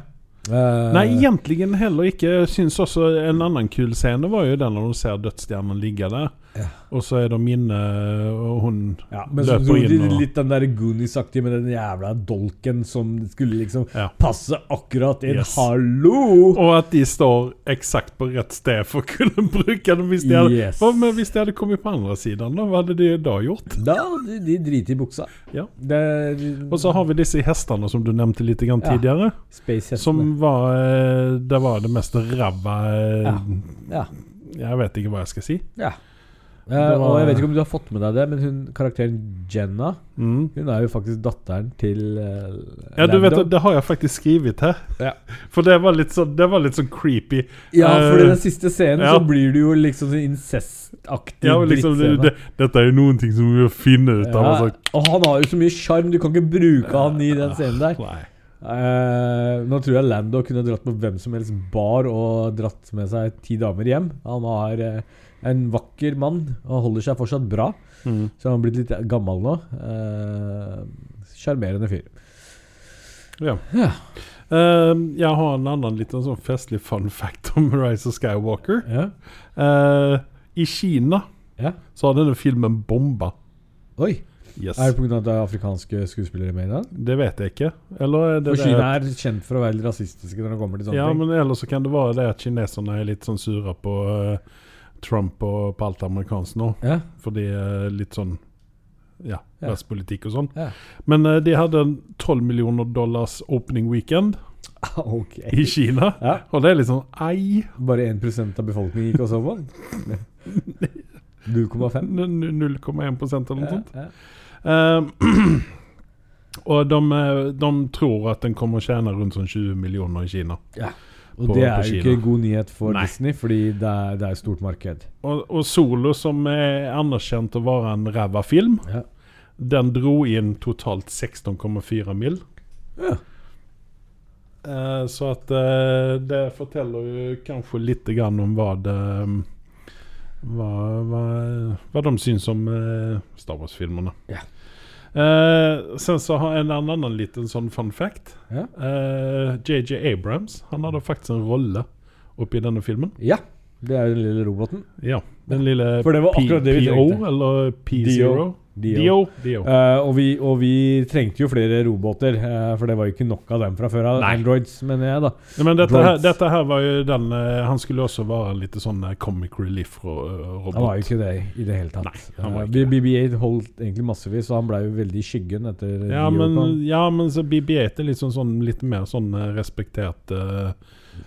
Eh, Nei, egentlig heller ikke. Jeg syns også en annen kul scene var jo den når du ser dødsstjernen ligge der. Ja. Og så er det minne, og hun ja, men så løper dro inn de og litt den der Goonies-aktige med den jævla dolken som skulle liksom Ja. passe akkurat inn. Yes. Hallo! Og at de står eksakt på rett sted for å kunne bruke den hvis de hadde, Yes. Med hvis de hadde kommet på andre siden, da? Hva hadde de da gjort? Da, de, de driter i buksa. Ja. Det, Og så har vi disse hestene som du nevnte litt grann tidligere. Som var eh, Det var det mest ræva eh, Ja. Ja. Jeg vet ikke hva jeg skal si. Ja. Var- Og jeg vet ikke om du har fått med deg det, men hun, karakteren Jenna Mm. Hun er jo faktisk datteren til uh, Ja, du vet, det, har jeg faktisk skrevet her. Ja. For det var sånn, det var litt sånn creepy. Ja, for i Eh, den siste scenen ja. så blir du jo liksom sånn incestaktig Ja, liksom, det, det, dette er jo noen ting som vi må finne ut av. Ja, altså. og han har jo så mye sjarm, du kan ikke bruke han i den scenen der. Nei. Uh, nå tror jeg Lando kunne dratt på hvem som helst bar og dratt med seg ti damer hjem. Han har eh, en vakker mann og holder seg fortsatt bra. Mm. Så han har blitt litt gammel nå. Eh, Sjarmerende fyr. Ja. Ja. Uh, jeg har en annen liten sånn festlig fun fact om Rise of Skywalker. Ja. Uh, I Kina ja. så har denne filmen bomba. Oi. Yes. Er det pga. at det er afrikanske skuespillere med i den? Det vet jeg ikke. Eller er det For det Kina er kjent for å være litt rasistiske når det kommer til sånne Ja, ting. men ellers så kan det være det at kineserne er litt sånn sure på eh, Trump og på alt amerikansk nå. Ja. For det er litt sånn ja, Ja. rasspolitikk og sånn. Ja. Men uh, de hadde en 12 millioner dollars opening weekend okay. i Kina. Ja. Og det er litt sånn ei Bare 1% av befolkningen gikk og så på den? 0,5? n- n- 0,1% eller noe sånt. Ja, ja. Eh, og de, eh, de tror at den kommer å tjene rundt sånn 20 millioner i Kina. Og På- det er jo ikke god nyhet for Nei. Disney, fordi det er, det er et stort marked. Og, og Solo, som er anerkjent å være en ræva film, Ja. den dro inn totalt 16,4 mill. Ja. Eh, så at eh, det forteller jo kanskje litt grann om hva det hva, hva, hva de syns om eh, Star Wars-filmene. Ja. Eh, sen så har en annen liten sånn fun fact. Ja. Eh, JJ Abrams han hadde faktisk en rolle oppi denne filmen. ja. Det er den lille roboten. Ja, Den lille For det var akkurat det vi PO, eller P0. Dio. Dio. Dio. Uh, og, vi, og vi trengte jo flere roboter, uh, for det var jo ikke nok av dem fra før av. Androids, mener jeg, da. Ja, men dette her, dette her var jo den uh, Han skulle også være en litt sånn comic relief-robot. Han var jo ikke det i det hele tatt. Nei, han var Eh, ikke det. BB-8 holdt egentlig massevis, og han ble jo veldig i skyggen etter Ja, Dio men, ja, men BB-8 er litt sånn, sånn litt mer sånn respektert eh,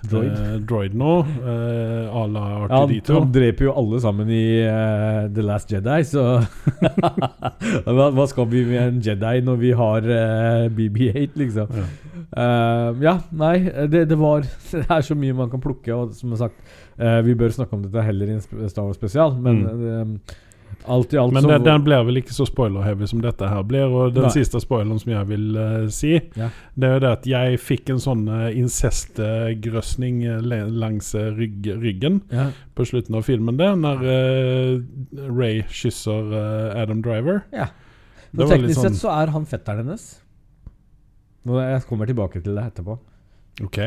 Droid. uh, droid nå. Uh, à la Ja, han, R2D2. han dreper jo alle sammen i uh, The Last Jedi, så hva, hva skal vi med en Jedi når vi har eh, BB-8, liksom? Ja. Ja, nei, det, det var Det er så mye man kan plukke, og som sagt Vi bør snakke om dette heller i en Star Wars-spesial, men eh, alt i alt Men den, den blir vel ikke så spoiler-heavy som dette her blir. Og den Nei. siste spoileren som jeg vil uh, si, Ja. det er jo det at jeg fikk en sånn uh, incestgrøsning eh, langs eh, rygg, ryggen ja, på slutten av filmen, det, når uh, Ray kysser eh, Adam Driver. ja. Men teknisk sånn- sett så er han fetteren hennes. Jeg kommer tilbake til det etterpå. Ok.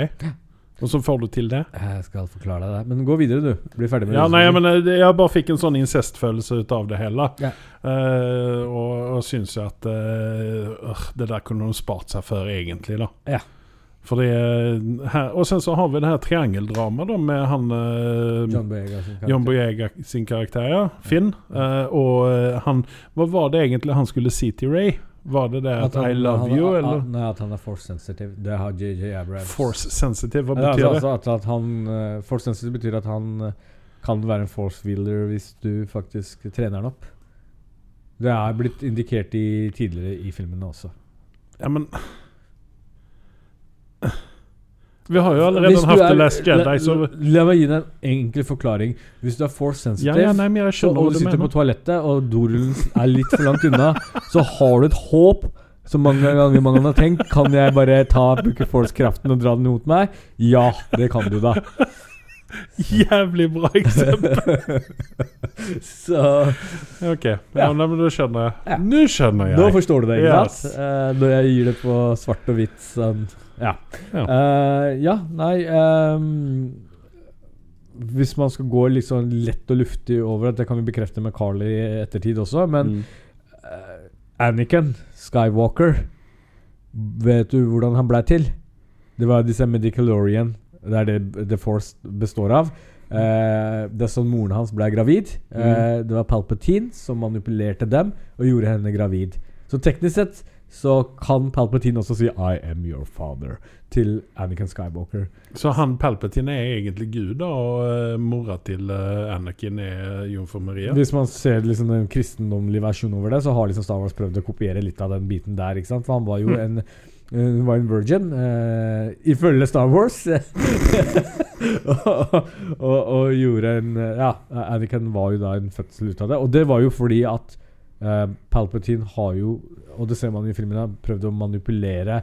Og så får du til det. Jeg skal forklare deg det. Men gå videre, du. Bli ferdig med Ja, det. nei, men eh, jeg bare fikk en sånn incestfølelse ut av det hele. Ja. Uh, og, og syns jo at øh, det der kunne de spart seg for, egentlig, da. Ja. Eh, her, Og sen så har vi det her triangeldramaet med han uh, John Boyega sin. John Boyega sin karakter, ja. Finn. Og han Hva var det egentlig han skulle si til Ray? Var det det at, han- I love han- you, eller? Nei, at han er force sensitive. Det har JJ Abrams. Force sensitive, hva betyr betyr altså, det? at, at han uh, Force sensitive betyr at han uh, kan være en force wheeler hvis du faktisk trener han opp. Det er blitt indikert i, tidligere i filmene også. Ja, men Vi har jo allerede hatt The Last Jedi, la, så la meg gi deg en enkel forklaring. Hvis du er force sensitive, ja, nei, men jeg så, og du sitter på toalettet, og dorullen er litt for langt unna, så har du et håp som mange ganger man har tenkt Kan jeg bare ta bruke force-kraften og dra den mot meg? Ja, det kan du da. Jævlig bra eksempel. Så Ok, ja, Ja. men da skjønner jeg. Ja. Nå skjønner jeg. Nå forstår du det, ikke Yes. sant? Eh, når jeg gir det på svart og hvitt sånn Ja. Ja. Eh, ja, nei um, Hvis man skal gå sånn lett og luftig over det, det kan vi bekrefte med Carly i ettertid også, men Mm. uh, Anakin Skywalker Vet du hvordan han blei til? Det var disse Medicalorian Det er det The Force består av. Uh, det er sånn moren hans ble gravid. Eh, det var Palpatine som manipulerte dem og gjorde henne gravid. Så teknisk sett så kan Palpatine også si 'I am your father' til Anakin Skywalker. Så han Palpatine er egentlig Gud, da, og uh, mora til eh, Anakin er jomfru Maria? Hvis man ser liksom den kristendommelige versjonen over det, så har liksom Star Wars prøvd å kopiere litt av den biten der. ikke sant? For han var jo Mm. en eh, Hun var en virgin, uh, ifølge Star Wars. og, og, og gjorde en eh, Ja, Anakin var jo da en fødsel ut av det. Og det var jo fordi at uh, Palpatine har jo, og det ser man i filmen, har prøvd å manipulere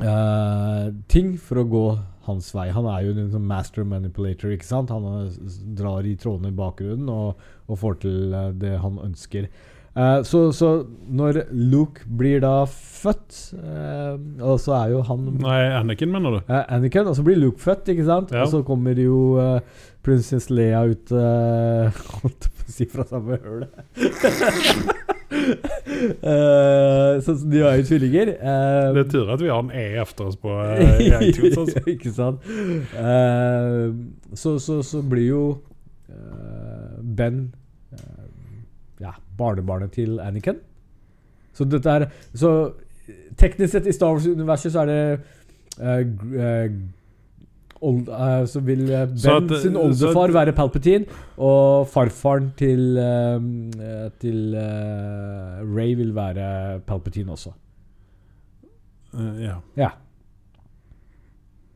uh, ting for å gå hans vei. Han er jo en sånn master manipulator, ikke sant? Han eh, drar i trådene i bakgrunnen og, og får til eh, det han ønsker. Uh, så, så når Luke blir da født, uh, og så er jo han Nei, Anakin, mener du? Uh, Anakin, og så blir Luke født, ikke sant? Ja. Og så kommer jo uh, prinsesse Leia ut uh, Holdt på å si fra samme hølet. Eh, så de var jo tvillinger. Uh, Det er tur at vi har en E efter oss på uh, iTunes. Altså. ikke sant? Så, så, så blir jo Ben ja, barnebarnet til Anakin. Så dette er Så teknisk sett i Star Wars-universet så er det old, uh, Så vil eh, Ben Så at- sin oldefar være Palpatine, og farfaren til eh, eh, Til eh, Ray vil være Palpatine også. Eh, ja. Ja.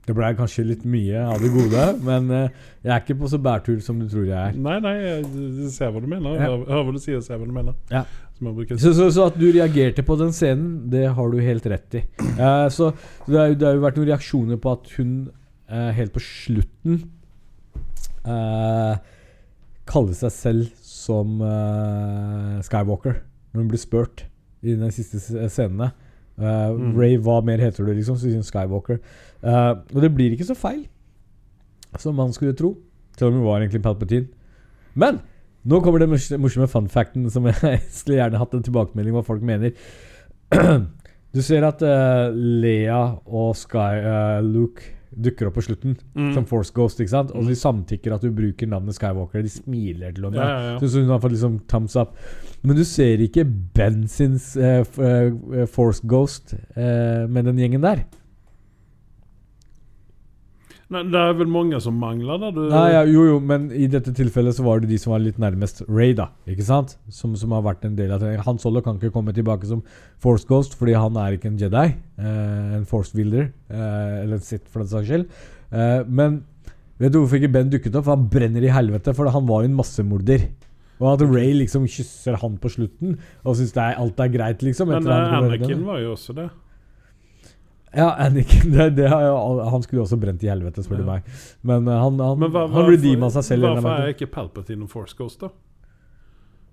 Det ble kanskje litt mye av det gode, men eh, jeg er ikke på så bærtur som du tror jeg er. Nei, nei, jeg jeg ser hva du mener. Ja. Hører, hva du sier, ser hva du mener. Ja. Jeg. Så, så, så at du reagerte på den scenen, det har du helt rett i. Eh, så så det, er, det har jo vært noen reaksjoner på at hun eh, helt på slutten uh, kaller seg selv som uh, Skywalker, når hun blir spurt i de siste scenen scenene. Eh, Mm. Ray, hva mer heter du, liksom? Så sier hun Skywalker. Uh, og det blir ikke så feil som man skulle tro, selv om hun var egentlig Palpatine. Men nå kommer den morsomme fun facten som jeg skulle gjerne hatt en tilbakemelding hva folk mener. Du ser at uh, Lea og Sky, eh, Luke dukker opp på slutten Mm. som Force Ghost. ikke sant? Og de samtykker at du bruker navnet Skywalker. De smiler til henne. Ja, ja, ja. Så, hun har fått liksom thumbs up. Men du ser ikke Ben sin uh, eh, Force Ghost uh, med den gjengen der. Nei, det er vel mange som mangler da? Du, Nei, ja, jo, jo, men i dette tilfellet så var det de som var litt nærmest Ray, da. Ikke sant? Som, som har vært en del av det. Han Solo kan ikke komme tilbake som Force Ghost, fordi han er ikke en Jedi. eh, en Force Wilder. eh, eller en Sith, for den saks skyld. Eh, men vet du hvorfor ikke Ben dukket opp? For han brenner i helvete, for han var jo en massemorder. Og at Ray liksom kysser han på slutten og syns alt er greit, liksom. men eh, Anakin var jo også det. Ja, Anakin. Det, det har jo, han skulle jo også brent i helvete, spør du Ja. meg. Men eh, han, han, Men hva, han redeema seg selv. Hvorfor er er ikke Palpatine en Force Ghost, da?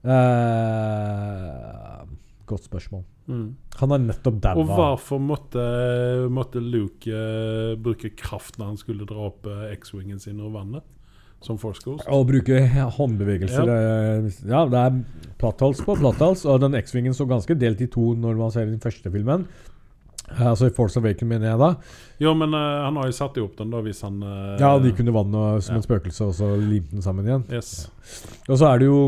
Uh, godt spørsmål. Han har nettopp daua. Og hvorfor måtte, måtte Luke uh, bruke kraft når han skulle dra opp X-wingen sin over vannet? Som Force Ghost? Å bruke håndbevegelser Ja, Ja, det er platthals på platthals. Og den X-vingen så ganske delt i to når man ser den første filmen. Eh, altså i Force Awaken, mener jeg da. Jo, men uh, han har jo satt opp den, da, hvis han uh, Ja, de kunne vann og, som ja. en spøkelse, og så limte den sammen igjen. Yes. Og så er det jo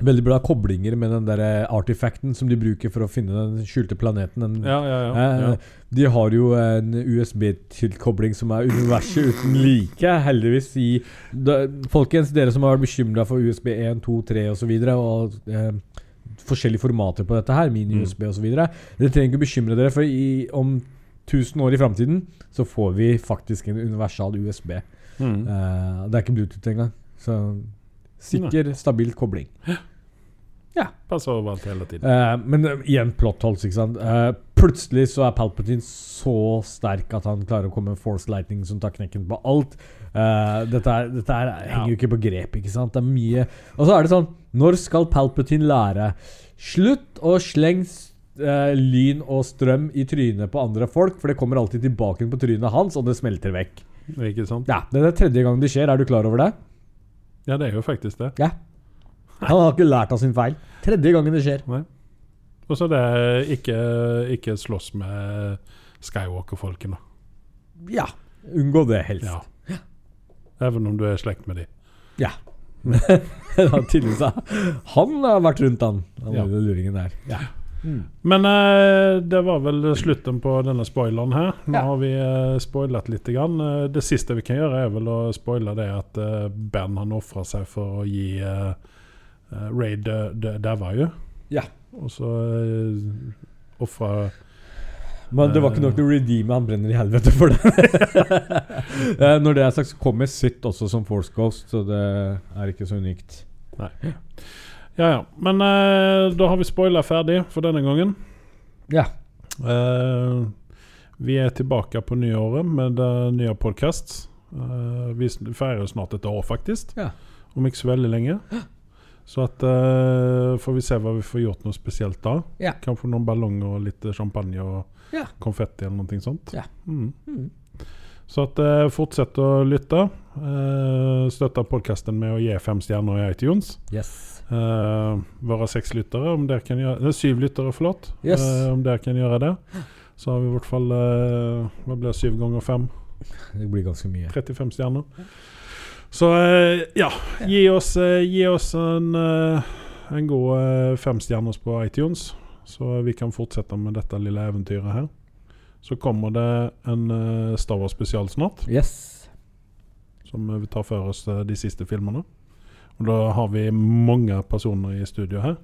veldig bra koblinger med den der artifacten som de bruker for å finne den skjulte planeten. Den, Ja, ja, ja. Eh, ja. De har jo en USB-tilkobling som er universet uten like, heldigvis. i da, Folkens, dere som har vært bekymra for USB 1, 2, 3 osv. Og, og eh, forskjellige formater på dette her, mini-USB osv. Dere trenger ikke bekymre dere, for i, om 1000 år i framtiden så får vi faktisk en universal USB. Mm. Uh, det er ikke Bluetooth engang. Så sikker, stabil kobling. Ja. Passer overalt hele tiden. Uh, men uh, igjen plot holes, ikke sant. Eh, plutselig så er Palpatine så sterk at han klarer å komme med Force Lightning som tar knekken på alt. Uh, dette er, dette er, henger jo ikke på grep, ikke sant. Det er mye Og så er det sånn Når skal Palpatine lære? Slutt å slenge uh, lyn og strøm i trynet på andre folk, for det kommer alltid tilbake på trynet hans, og det smelter vekk. Ikke sant? Ja, Det er tredje gang det skjer. Er du klar over det? Ja, det er jo faktisk det. Ja. Han har ikke lært av sin feil. Tredje gangen det skjer. Og så det ikke, ikke slåss med Skywalker-folkene. Ja. Unngå det, helst. Ja. Even om du er i slekt med de. Ja. Han tydeligvis har- Han har vært rundt, han. Han Ja. luringen der. Ja. Men eh, det var vel slutten på denne spoileren her. Nå Ja. har vi eh, spoilet litt. Grann. Eh, det siste vi kan gjøre, er vel å spoile det at eh, Ben han ofra seg for å gi eh, Ray dø- dø- jo. Ja. Og så uh, ofra Men det var ikke nok til å redeeme. Han brenner i helvete for det. Eh, Når det er sagt, så kommer Sitt også som Force Ghost, så det er ikke så unikt. Ja, ja. Men uh, da har vi spoila ferdig for denne gangen. Ja. Uh, vi er tilbake på nyåret med uh, nye podkast. vi feirer snart et år, faktisk. Ja. Om ikke så veldig lenge. Så at, uh, får vi se hva vi får gjort noe spesielt da. Ja. Kanskje noen ballonger og litt champagne og Ja. konfetti eller noe sånt. Ja. Mm. Mm. Så at, uh, fortsett å lytte. Uh, støtte podkasten med å gi fem stjerner i iTunes. Yes. Uh, våre seks lyttere, om dere kan gjøre Nei, syv lyttere, forlåt. Yes. Eh, om dere kan gjøre det. Så har vi i hvert fall eh, Hva blir syv ganger fem? Det blir ganske mye. 35 stjerner. Så eh, ja, gi oss, eh, gi oss en, eh, en god uh, femstjerners på iTunes, så vi kan fortsette med dette lille eventyret her. Så kommer det en uh, Star Wars spesial snart, Yes. som vi tar for oss de siste filmene. Og da har vi mange personer i studio her.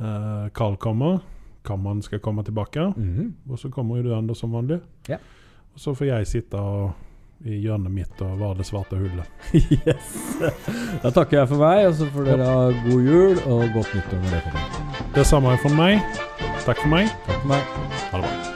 Eh, Carl kommer. Kammeren skal komme tilbake. Mhm. Og så kommer jo du Anders som vanlig. Ja. Og så får jeg sitte og, i hjørnet mitt og var det svarte hullet. yes. Da takker jeg for meg, og så får dere ha god jul og godt nyttår med det. Det samme er for meg. Takk for meg. Takk for meg. Ha det bra.